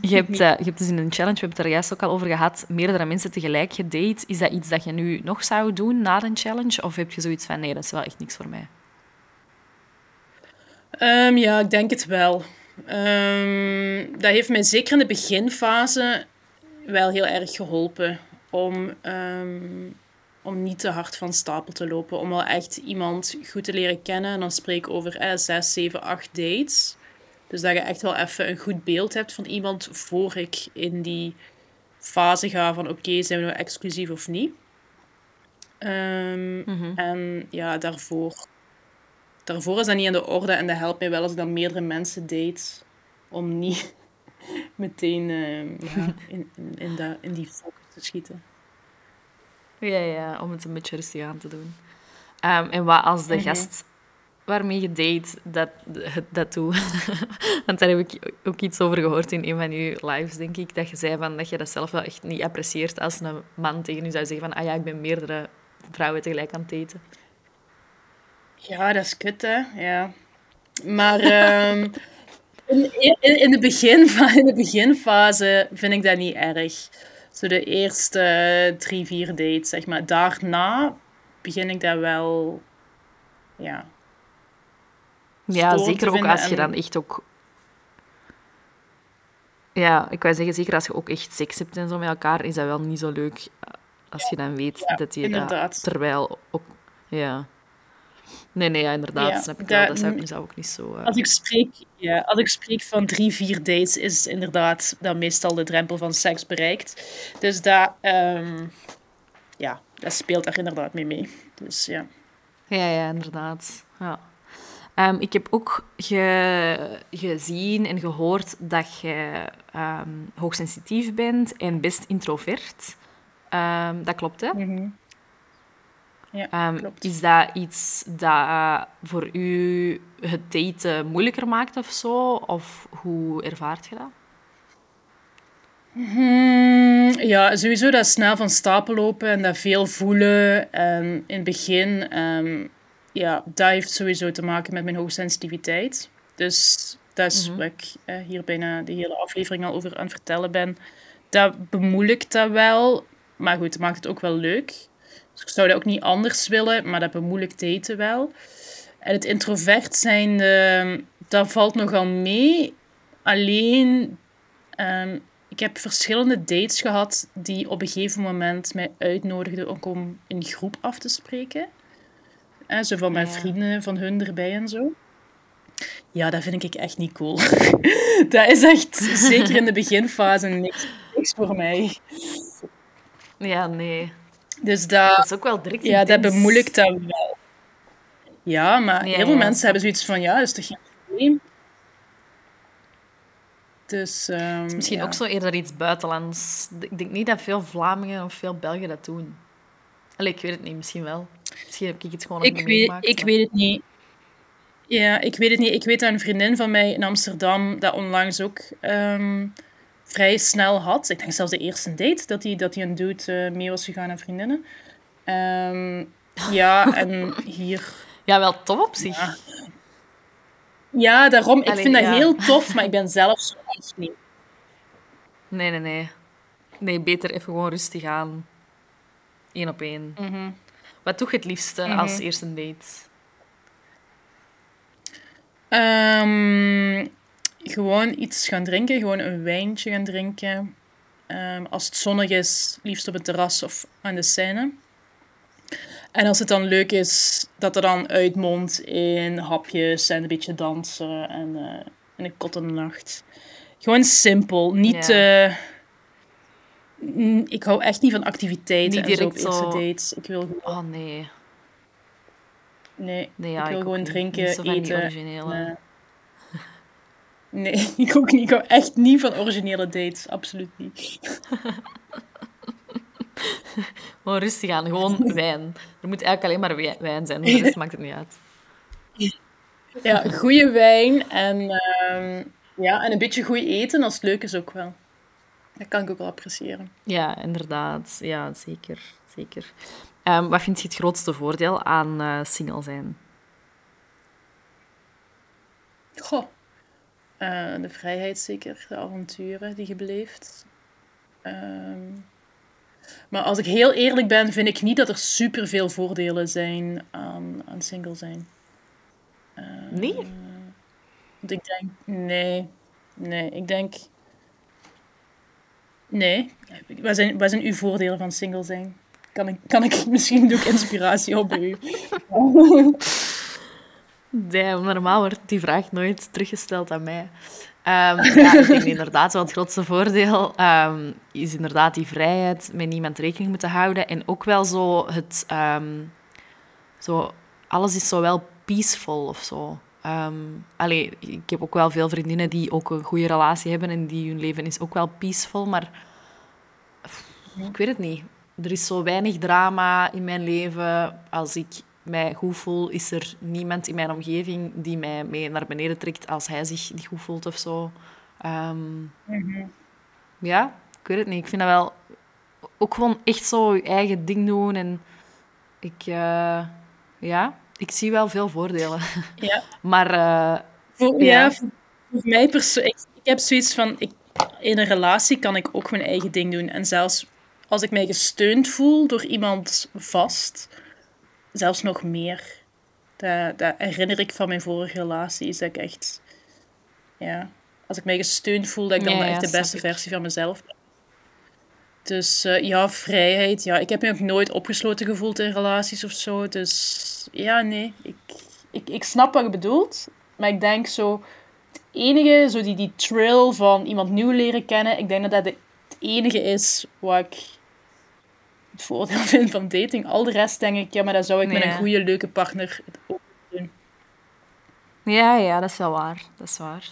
je, hebt, *laughs* eh, je hebt dus in een challenge, we hebben het er juist ook al over gehad, meerdere mensen tegelijk gedate. Is dat iets dat je nu nog zou doen na een challenge? Of heb je zoiets van, nee, dat is wel echt niks voor mij? Ehm, ja, ik denk het wel. Ehm, dat heeft mij zeker in de beginfase wel heel erg geholpen om, ehm, om niet te hard van stapel te lopen. Om wel echt iemand goed te leren kennen. En dan spreek ik over eh, 6, 7, 8 dates. Dus dat je echt wel even een goed beeld hebt van iemand voor ik in die fase ga van oké, zijn we nou exclusief of niet. Ehm, En ja, daarvoor daarvoor is dat niet aan de orde en dat helpt mij wel als ik dan meerdere mensen date om niet *laughs* meteen ehm, ja, *laughs* in, in, in, in die focus te schieten. Ja, ja, om het een beetje rustig aan te doen. Ehm, en wat als de gast waarmee je date dat, dat, dat doet? *laughs* Want daar heb ik ook iets over gehoord in een van je lives, denk ik. Dat je zei van, dat je dat zelf wel echt niet apprecieert als een man tegen je zou zeggen van ah ja, ik ben meerdere vrouwen tegelijk aan het daten. Ja, dat is kut, hè. Ja. Maar ehm, in, in, in, de beginfa- in de beginfase vind ik dat niet erg. Zo de eerste drie, vier dates, zeg maar. Daarna begin ik dat wel... Ja, Ja, zeker ook als je en- dan echt ook... Ja, ik wou zeggen, zeker als je ook echt seks hebt en zo met elkaar, is dat wel niet zo leuk als je dan weet Ja, dat je dat... Terwijl ook... Ja. Nee, nee, ja, inderdaad, Ja, snap ik wel. dat- Dat zou ik mezelf ook niet zo... eh, Als ik spreek, ja, als ik spreek van drie, vier dates, is inderdaad dan meestal de drempel van seks bereikt. Dus dat, ehm, ja, dat speelt daar inderdaad mee mee. Dus ja. Ja, ja, inderdaad. Ja. Ehm, ik heb ook ge- gezien en gehoord dat je ehm, hoogsensitief bent en best introvert. Dat klopt, hè? Mhm. Ja, Ehm, is dat iets dat voor u het daten moeilijker maakt of zo? Of hoe ervaart je dat? Hmm, ja, sowieso dat snel van stapel lopen en dat veel voelen. En in het begin, ehm, ja, dat heeft sowieso te maken met mijn hoogsensitiviteit. Dus dat is wat ik eh, hier bijna de hele aflevering al over aan het vertellen ben. Dat bemoeilijkt dat wel, maar goed, het maakt het ook wel leuk. Dus ik zou dat ook niet anders willen, maar dat bemoeilijkt daten wel. En het introvert zijn, dat valt nogal mee. Alleen, ehm, ik heb verschillende dates gehad die op een gegeven moment mij uitnodigden ook om een groep af te spreken. Eh, zo van mijn Ja. vrienden van hun erbij en zo. Ja, dat vind ik echt niet cool. *laughs* dat is echt, zeker in de *laughs* beginfase, niks, niks voor mij. Ja, nee. Dus Dat dat, is ook wel direct ja, dat bemoeilijkt dat wel. Ja, maar Ja, heel veel ja, mensen hebben zoiets van, ja, dat is toch geen probleem. Dus, ehm, Misschien ja. ook zo eerder iets buitenlands. Ik denk niet dat veel Vlamingen of veel Belgen dat doen. Allee, ik weet het niet, misschien wel. Misschien heb ik het gewoon Ik weet, meegemaakt. ik maar- weet het niet. Ja, ik weet het niet. Ik weet dat een vriendin van mij in Amsterdam dat onlangs ook ehm, vrij snel had. Ik denk zelfs de eerste date dat hij dat die een dude eh, mee was gegaan naar vriendinnen. Ehm, ja, *laughs* en hier... Ja, wel tof op zich. Ja. Ja, daarom. Ik vind dat heel tof, *laughs* maar ik ben zelf zo echt niet. Nee, nee, nee. Nee, beter even gewoon rustig aan. Eén op één. Mhm. Wat doe je het liefste als eerste date? Ehm, gewoon iets gaan drinken, gewoon een wijntje gaan drinken. Ehm, als het zonnig is, liefst op het terras of aan de scène. En als het dan leuk is, dat er dan uitmondt in hapjes en een beetje dansen en, eh en een kot in de nacht. Gewoon simpel, niet... Ja. eh, ik hou echt niet van activiteiten Niet en zo op eerste zo- dates. Ik wil gewoon... Oh nee. Nee, Nee, ja, ik wil ik gewoon drinken, eten. Nee, *laughs* ik ook niet. Ik hou echt niet van originele dates. Absoluut niet. *laughs* Gewoon rustig aan, gewoon *laughs* wijn. Er moet eigenlijk alleen maar wij- wijn zijn, de rest maakt het niet uit. Ja, goede wijn en, ehm, ja, en een beetje goed eten als het leuk is ook wel. Dat kan ik ook wel appreciëren. Ja, inderdaad. Ja, zeker. zeker. Ehm, wat vind je het grootste voordeel aan eh, single zijn? Goh. Eh, de vrijheid zeker, de avonturen die je beleeft. Ehm, maar als ik heel eerlijk ben, vind ik niet dat er superveel voordelen zijn aan, aan single zijn. Nee? Want ik denk, nee, nee, ik denk, nee. Wat zijn, wat zijn uw voordelen van single zijn? Kan ik, kan ik *laughs* misschien doe ik inspiratie op bij u? Normaal wordt die vraag nooit teruggesteld aan mij. Ehm, *laughs* ja, ik inderdaad wel het grootste voordeel ehm, is inderdaad die vrijheid, met niemand rekening moeten houden. En ook wel zo het... ehm, zo, alles is zo wel peaceful of zo. Allee, ik heb ook wel veel vriendinnen die ook een goede relatie hebben en die hun leven is ook wel peaceful, maar ik weet het niet. Er is zo weinig drama in mijn leven. Als ik mij goed voel, is er niemand in mijn omgeving die mij mee naar beneden trekt als hij zich niet goed voelt of zo. Ehm, Ja, ik weet het niet. Ik vind dat wel ook gewoon echt zo je eigen ding doen. En ik, eh, ja, ik zie wel veel voordelen. *laughs* Ja, Maar eh, voor, Ja. ja. voor, mij persoonlijk, ik, ik heb zoiets van, ik, in een relatie kan ik ook mijn eigen ding doen. En zelfs als ik mij gesteund voel door iemand vast, zelfs nog meer. Dat, dat herinner ik van mijn vorige relatie, is dat ik echt, ja, als ik mij gesteund voel, dat ik dan Ja, echt de beste versie van mezelf ben. Dus eh, ja, vrijheid. Ja, ik heb me ook nooit opgesloten gevoeld in relaties of zo. Dus ja, nee. Ik, ik, ik snap wat je bedoelt. Maar ik denk zo... Het enige, zo die, die thrill van iemand nieuw leren kennen... Ik denk dat dat het enige is wat ik het voordeel *laughs* vind van dating. Al de rest denk ik... Ja, maar dat zou ik met Ja. een goede, leuke partner ook doen. Ja, ja, dat is wel waar. Dat is waar.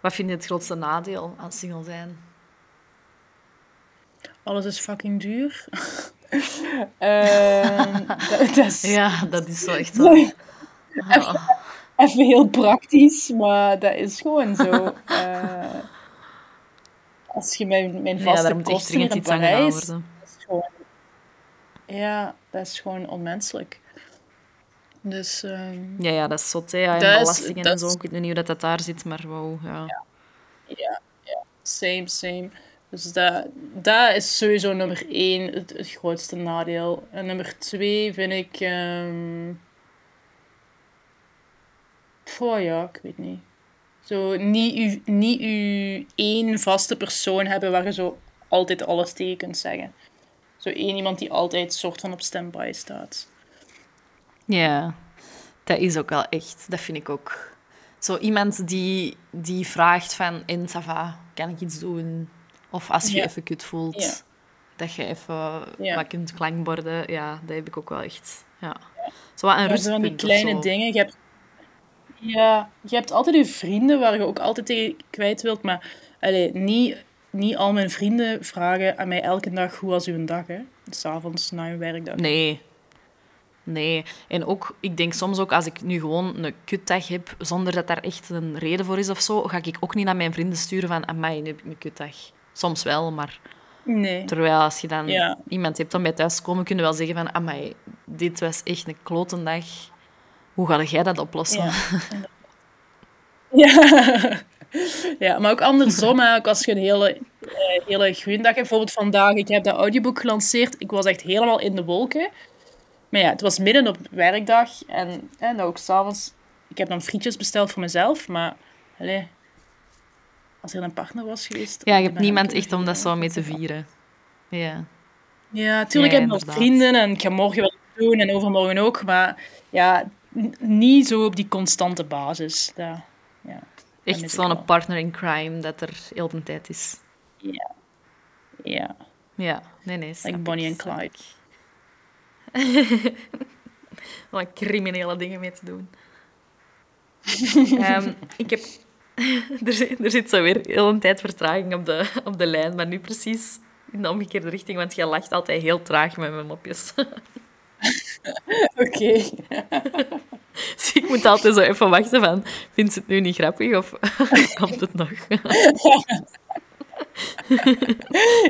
Wat vind je het grootste nadeel aan single zijn? Alles is fucking duur. *laughs* Ehm, *laughs* dat, dat is Ja, dat is wel echt zo. Ah. even heel praktisch, maar dat is gewoon zo. Eh, als je mijn, mijn Ja, vaste echt kosten in iets aan gedaan Parijs, worden. dat is gewoon, ja, dat is gewoon onmenselijk. Dus ehm, Ja, ja, dat is zot, hè. Ja, en belastingen en zo. Ik weet niet hoe dat, dat daar zit, maar wow, ja. Ja, ja, same, same. Dus dat, dat is sowieso nummer één, het, het grootste nadeel. En nummer twee vind ik... goh, ja, ik weet niet. Zo, niet u, niet u één vaste persoon hebben waar je zo altijd alles tegen kunt zeggen. Zo één iemand die altijd soort van op standby staat. Ja, dat is ook wel echt. Dat vind ik ook. Zo iemand die, die vraagt van, en ça va, kan ik iets doen? Of als je Ja. even kut voelt, Ja. dat je even Ja. wat kunt klankborden. Ja, dat heb ik ook wel echt. Ja. Zo wat een zo van die rustpunt kleine dingen. Je hebt, ja, je hebt altijd je vrienden waar je ook altijd tegen kwijt wilt. Maar allee, niet, niet al mijn vrienden vragen aan mij elke dag hoe was uw dag, hè? S'avonds na een werkdag. Nee. Nee. En ook, ik denk soms ook, als ik nu gewoon een kutdag heb, zonder dat daar echt een reden voor is of zo, ga ik ook niet naar mijn vrienden sturen van, amai, nu heb ik een kutdag. Soms wel, maar Nee. terwijl als je dan Ja. iemand hebt dan bij thuis komen, kun je wel zeggen van, amai, dit was echt een klote dag. Hoe ga jij dat oplossen? Ja. *laughs* ja. *laughs* ja, maar ook andersom. Hè. Ook als je een hele, eh, hele dag hebt. Bijvoorbeeld vandaag, ik heb dat audioboek gelanceerd. Ik was echt helemaal in de wolken. Maar ja, het was midden op werkdag. En, en ook s'avonds... Ik heb dan frietjes besteld voor mezelf. Maar, allee, als er een partner was geweest... Ja, je hebt niemand echt om dat zo mee te vieren. Ja. Ja, tuurlijk Ja, heb ik nog vrienden en ik ga morgen wel doen en overmorgen ook. Maar ja, niet zo op die constante basis. Dat, ja, Echt zo'n partner in crime dat er heel de tijd is. Ja. Ja, Ja, nee, nee. like Bonnie en Clyde. Om *laughs* criminele dingen mee te doen. Ehm, ik heb... *laughs* er, zit, er zit zo weer heel een tijd vertraging op de, op de lijn, maar nu precies in de omgekeerde richting, want jij lacht altijd heel traag met mijn mopjes. *laughs* *laughs* Oké. *laughs* dus ik moet altijd zo even wachten van, vindt ze het nu niet grappig of *laughs* komt het nog?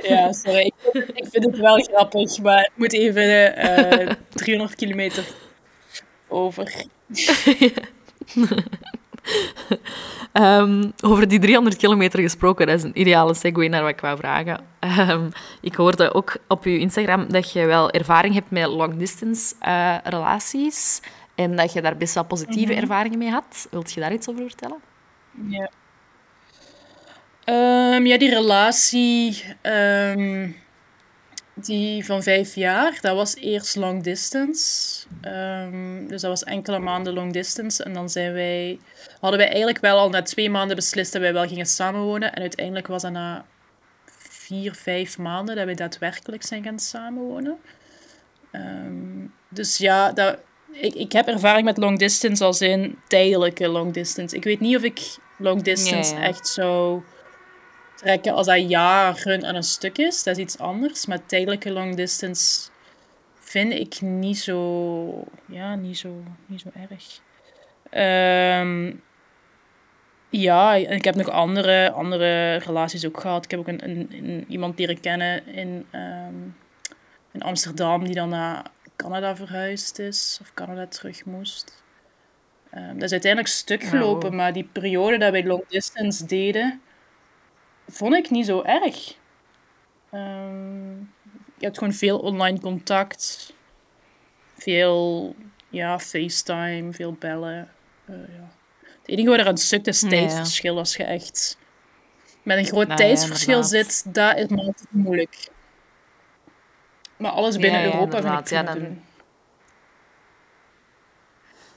Ja, sorry. Ik vind, het, ik vind het wel grappig, maar het moet even eh 300 kilometer over. *laughs* Ehm, over die 300 kilometer gesproken, dat is een ideale segue naar wat ik wou vragen. Ehm, ik hoorde ook op je Instagram dat je wel ervaring hebt met long-distance eh, relaties en dat je daar best wel positieve ervaringen mee had. Wilt je daar iets over vertellen? Ja. Ehm, ja, die relatie die van vijf jaar, dat was eerst long distance. Ehm, dus dat was enkele maanden long distance. En dan zijn wij, hadden wij eigenlijk wel al na twee maanden beslist dat wij wel gingen samenwonen. En uiteindelijk was dat na vier, vijf maanden dat wij daadwerkelijk zijn gaan samenwonen. Ehm, dus ja, dat, ik, ik heb ervaring met long distance als in tijdelijke long distance. Ik weet niet of ik long distance Ja, ja. echt zou trekken als dat jaren aan een stuk is. Dat is iets anders. Maar tijdelijke long distance vind ik niet zo... Ja, niet zo, niet zo erg. Ehm, ja, en ik heb nog andere, andere relaties ook gehad. Ik heb ook een, een, een- iemand leren kennen in, ehm, in Amsterdam die dan naar Canada verhuisd is. Of Canada terug moest. Ehm, dat is uiteindelijk stuk Wow. gelopen, maar die periode dat wij long distance deden, vond ik niet zo erg. Ehm, je hebt gewoon veel online contact. Veel ja, FaceTime, veel bellen. Eh, ja. Het enige wat er aan stuk is Ja. tijdsverschil. Als je echt met een groot Nou tijdsverschil zit, dat is het moeilijk. Maar alles binnen Ja, Europa vind ik dan- doen.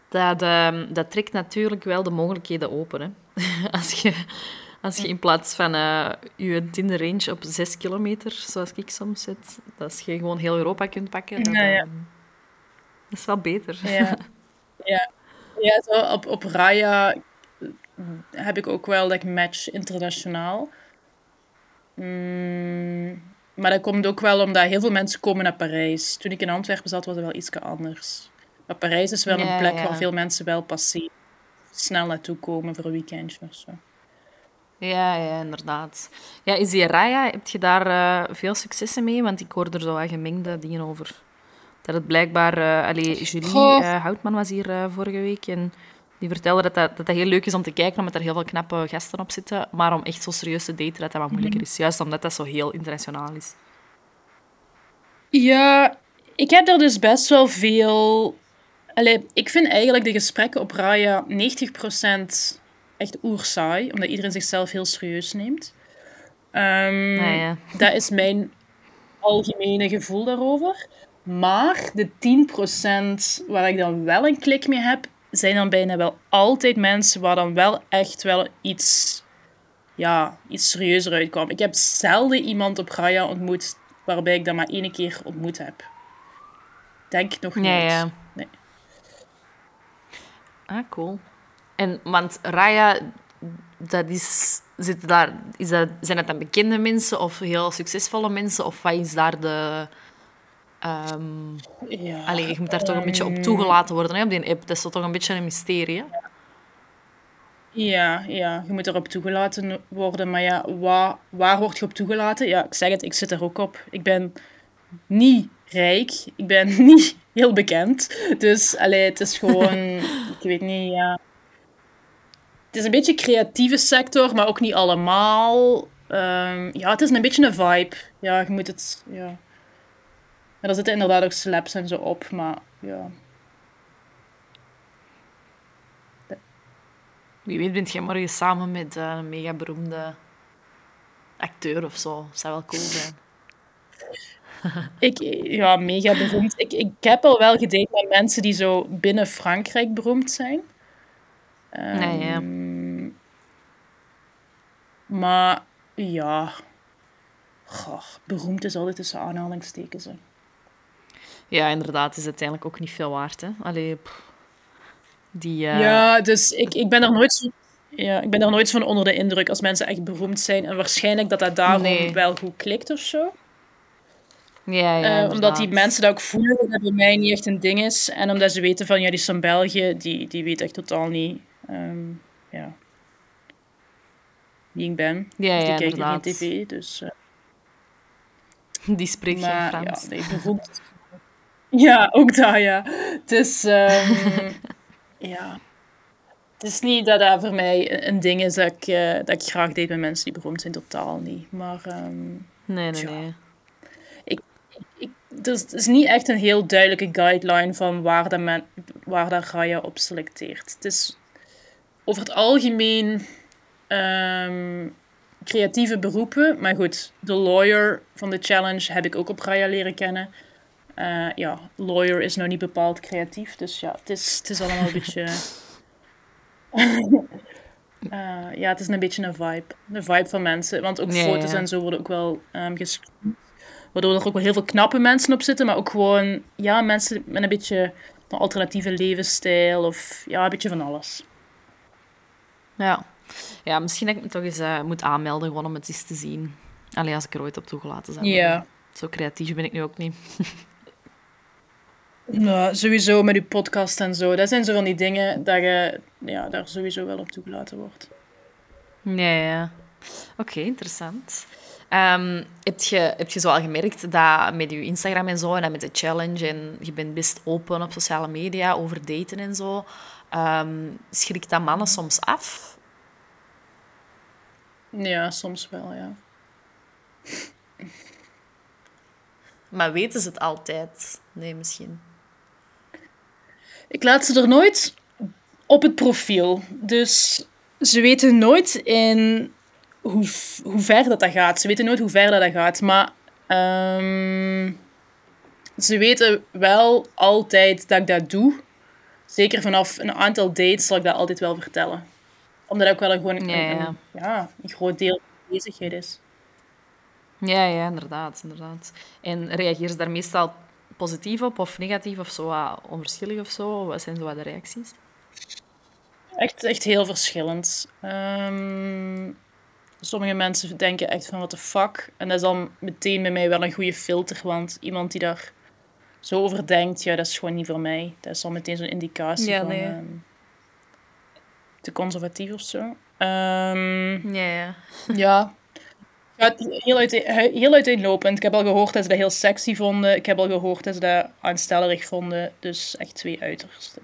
Dat, ehm, dat trekt natuurlijk wel de mogelijkheden open. Hè? *laughs* Als, je, als je in plaats van eh, je Tinder range op 6 kilometer, zoals ik soms zet, dat je gewoon heel Europa kunt pakken, dat, Ja, ehm, dat is wel beter. Ja. ja. Ja, zo op, op Raya heb ik ook wel dat ik match internationaal. Mm, maar dat komt ook wel omdat heel veel mensen komen naar Parijs. Toen ik in Antwerpen zat, was het wel iets anders. Maar Parijs is wel een plek waar veel mensen wel passeren. Snel naartoe komen voor een weekendje of zo. Ja, ja, inderdaad. Ja, is die Raya, heb je daar uh, veel successen mee? Want ik hoorde er zo wat gemengde dingen over. Dat het blijkbaar... Uh, allee, Julie uh, Houtman was hier vorige week en die vertelde dat dat, dat dat heel leuk is om te kijken, omdat er heel veel knappe gasten op zitten. Maar om echt zo serieus te daten, dat dat wat moeilijker is. Juist omdat dat zo heel internationaal is. Ja, ik heb er dus best wel veel... Allee, ik vind eigenlijk de gesprekken op Raya 90% echt oersaai, omdat iedereen zichzelf heel serieus neemt. Um, ja. Dat is mijn algemene gevoel daarover. Maar de 10% waar ik dan wel een klik mee heb, zijn dan bijna wel altijd mensen waar dan wel echt wel iets, ja, iets serieuzer uitkwam. Ik heb zelden iemand op Raya ontmoet waarbij ik dat maar één keer ontmoet heb. Denk nog niet. Ja. Nee. Ah, cool. En, want Raya, dat is, zit daar, is dat, zijn dat dan bekende mensen of heel succesvolle mensen? Of wat is daar de... Um, ja, Allee, je moet daar toch een beetje op ehm, toegelaten worden hè, op die app. Dat is toch een beetje een mysterie. Ja, ja, je moet erop toegelaten worden. Maar ja, waar, waar word je op toegelaten? Ja, ik zeg het, ik zit er ook op. Ik ben niet rijk. Ik ben *laughs* niet heel bekend. Dus allee, het is gewoon... *laughs* ik weet niet, ja is een beetje creatieve sector, maar ook niet allemaal. Um, ja, het is een beetje een vibe. Ja, je moet het... Ja. En er zitten inderdaad ook slaps en zo op, maar ja... Wie weet bent jij morgen samen met uh, een mega beroemde acteur of zo. Dat zou wel cool *laughs* zijn. ik, ja, mega beroemd. Ik, ik heb al wel gedate met mensen die zo binnen Frankrijk beroemd zijn. Um, nee, ja. Maar ja, Goh, beroemd is altijd tussen aanhalingstekens. Hè. Ja, inderdaad, is uiteindelijk ook niet veel waard. Hè? Allee, die, uh... Ja, dus ik, ik ben er nooit ja, ik ben er nooit van onder de indruk als mensen echt beroemd zijn. En waarschijnlijk dat dat daarom wel goed klikt of zo. Ja, ja, uh, omdat die mensen dat ook voelen dat het bij mij niet echt een ding is. En omdat ze weten van, ja, die is van België, die, die weet echt totaal niet um, ja, wie ik ben. Ja, ja, die kijkt inderdaad. geen tv, dus... Uh... Die spreekt maar, geen Frans. Ja, nee, bijvoorbeeld... *laughs* ja, ook dat, ja. Dus, um, *laughs* ja... Het is niet dat dat voor mij een ding is dat ik, uh, dat ik graag deed met mensen die beroemd zijn, totaal niet. Maar... Um, nee, nee, nee. Ik, ik, dus het is niet echt een heel duidelijke guideline van waar, dat men, waar dat Raya op selecteert. Het is over het algemeen um, creatieve beroepen. Maar goed, de lawyer van de challenge heb ik ook op Raya leren kennen. Uh, ja, lawyer is nou niet bepaald creatief. Dus ja, het is, het is allemaal een *laughs* beetje... Uh, *laughs* ja, het is een beetje een vibe. Een vibe van mensen. Want ook foto's en zo worden ook wel um, Waardoor er ook wel heel veel knappe mensen op zitten. Maar ook gewoon, ja, mensen met een beetje een alternatieve levensstijl. Of ja, een beetje van alles. Ja. Ja, misschien dat ik me toch eens uh, moet aanmelden gewoon om het eens te zien. Alleen als ik er ooit op toegelaten ben. Ja. Zo creatief ben ik nu ook niet. *laughs* Nou, sowieso met je podcast en zo. Dat zijn zo van die dingen dat je ja, daar sowieso wel op toegelaten wordt. Ja, ja. Oké, interessant. Um, heb, je, heb je zo al gemerkt dat met je Instagram en zo en met de challenge en je bent best open op sociale media over daten en zo, um, schrikt dat mannen soms af? Ja, soms wel, ja. Maar weten ze het altijd? Nee, misschien. Ik laat ze er nooit op het profiel. Dus ze weten nooit in hoe, hoe ver dat, dat gaat. Ze weten nooit hoe ver dat, dat gaat. Maar um, ze weten wel altijd dat ik dat doe. Zeker vanaf een aantal dates zal ik dat altijd wel vertellen omdat ook wel een, gewoon een, ja, ja. Een, groot deel van de bezigheid is. Ja, ja, inderdaad, inderdaad. En reageer ze daar meestal positief op of negatief of zo, onverschillig of zo? Wat zijn zo wat de reacties? Echt, echt heel verschillend. Ehm, sommige mensen denken echt van, what the fuck? En dat is dan meteen bij mij wel een goede filter, want iemand die daar zo over denkt, ja, dat is gewoon niet voor mij. Dat is al meteen zo'n indicatie Ja, van nee. ehm, te conservatief of zo. Ehm, Ja, ja. heel, uiteen, heel uiteenlopend. Ik heb al gehoord dat ze dat heel sexy vonden. Ik heb al gehoord dat ze dat aanstellerig vonden. Dus echt twee uitersten.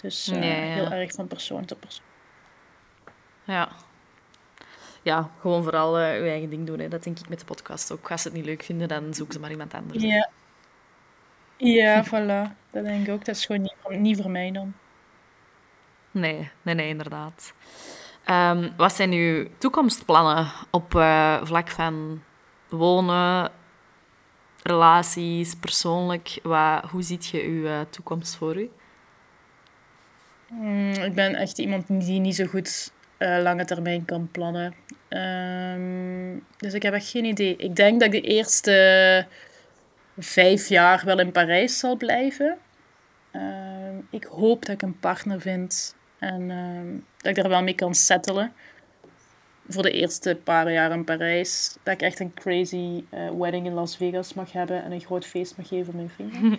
Dus eh, heel erg van persoon tot persoon. Ja. Ja, gewoon vooral eh je eigen ding doen. Hè. Dat denk ik met de podcast ook. Als ze het niet leuk vinden, dan zoeken ze maar iemand anders. Ja. Ja, voilà. Dat denk ik ook. Dat is gewoon niet, niet voor mij dan. Nee, nee, nee, inderdaad. Ehm, wat zijn uw toekomstplannen op eh, vlak van wonen, relaties, persoonlijk? Wat, hoe ziet je uw eh, toekomst voor u? Mm, ik ben echt iemand die niet zo goed eh, lange termijn kan plannen. Ehm, dus ik heb echt geen idee. Ik denk dat ik de eerste vijf jaar wel in Parijs zal blijven. Ehm, ik hoop dat ik een partner vind en ehm, dat ik daar wel mee kan settelen. Voor de eerste paar jaar in Parijs. Dat ik echt een crazy eh, wedding in Las Vegas mag hebben en een groot feest mag geven voor mijn vrienden. *laughs*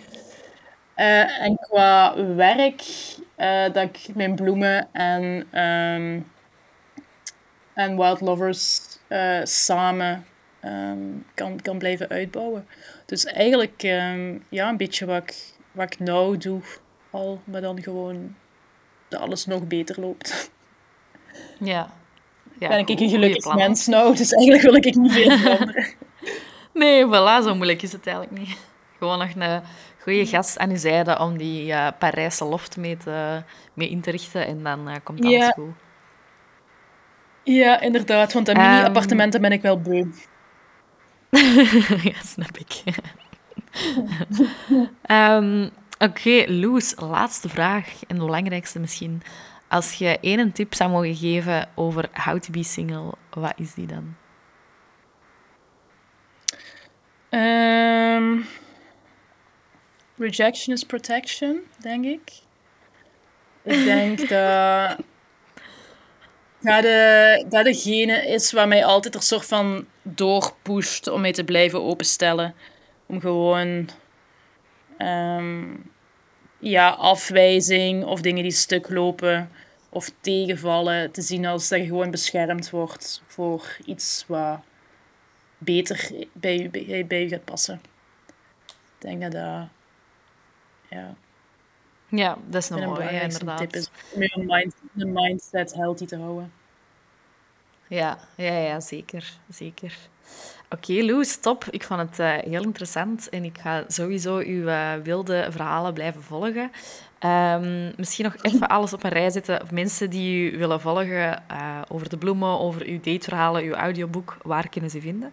Eh, en qua werk, eh, dat ik mijn bloemen en, ehm, en Wild Lovers samen ehm, kan, kan blijven uitbouwen. Dus eigenlijk ja, een beetje wat ik, wat ik nou doe al, maar dan gewoon dat alles nog beter loopt. Ja. ja ben ik een gelukkig mens nou, dus eigenlijk wil ik niet veel veranderen. *laughs* Nee, voilà, zo moeilijk is het eigenlijk niet. Gewoon nog een goede gast aan uw zijde om die eh, Parijse loft mee, te, mee in te richten en dan eh, komt alles Ja. goed. ja, inderdaad, want dat Ehm. mini-appartementen ben ik wel beu. *laughs* ja, snap ik. *laughs* Ehm, Oké, Loes, laatste vraag en de belangrijkste misschien. Als je één tip zou mogen geven over how to be single, wat is die dan? Ehm, rejection is protection, denk ik. Ik denk *laughs* dat dat, de, dat degene is waar mij altijd er soort van doorpusht om mij te blijven openstellen. Om gewoon ehm, ja, afwijzing of dingen die stuk lopen of tegenvallen te zien als dat je gewoon beschermd wordt voor iets wat beter bij u, bij, bij gaat passen. Ik denk dat dat ja, Ja, dat is nog een mooi, ja, belangrijkste inderdaad. tip is. Om je mind, mindset healthy te houden. Ja, ja, ja zeker. zeker. Oké, Loes, top. Ik vond het eh, heel interessant en ik ga sowieso uw eh, wilde verhalen blijven volgen. Ehm, misschien nog even alles op een rij zetten. Of mensen die u willen volgen eh, over de bloemen, over uw dateverhalen, uw audioboek, waar kunnen ze vinden?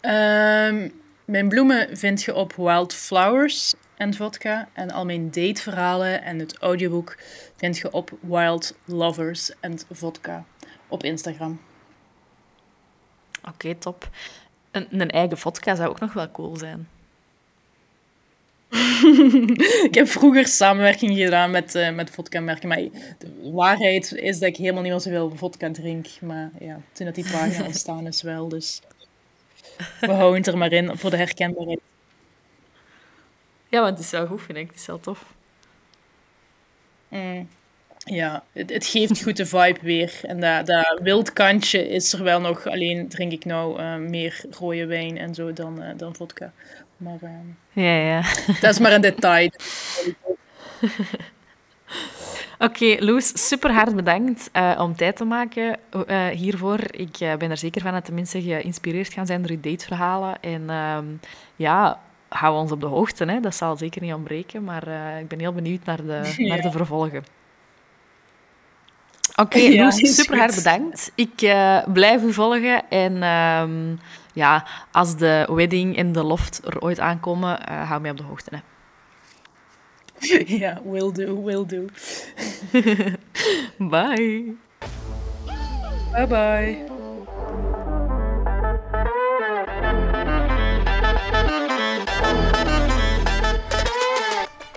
Ehm, mijn bloemen vind je op Wildflowers en vodka. En al mijn dateverhalen en het audioboek vind je op Wild Lovers en vodka op Instagram. Oké, top. Een, een eigen vodka zou ook nog wel cool zijn. *laughs* Ik heb vroeger samenwerking gedaan met, eh met vodka-merken, maar de waarheid is dat ik helemaal niet meer zoveel vodka drink. Maar ja, toen dat die pagina *laughs* ontstaan is wel, dus we houden het er maar in voor de herkenbaarheid. Ja, want het is wel goed, vind ik. Het is wel tof. Mm. Ja, het, het geeft goed de vibe weer. En dat, dat wildkantje is er wel nog, alleen drink ik nou eh, meer rode wijn en zo dan, eh, dan vodka. Maar eh, Ja, ja. dat is maar een detail. *laughs* Oké, Loes, super hard bedankt eh, om tijd te maken hiervoor. Ik ben er zeker van dat de mensen geïnspireerd gaan zijn door je dateverhalen. En ehm, ja, hou ons op de hoogte. Hè. Dat zal zeker niet ontbreken, maar ik ben heel benieuwd naar de, *laughs* naar de vervolgen. Oké, Ja, is super hard bedankt. Ik eh, blijf u volgen. En ehm, ja, als de wedding en de loft er ooit aankomen, eh, hou mij op de hoogte. Hè. *laughs* Ja, will do, will do. *laughs* Bye. Bye bye.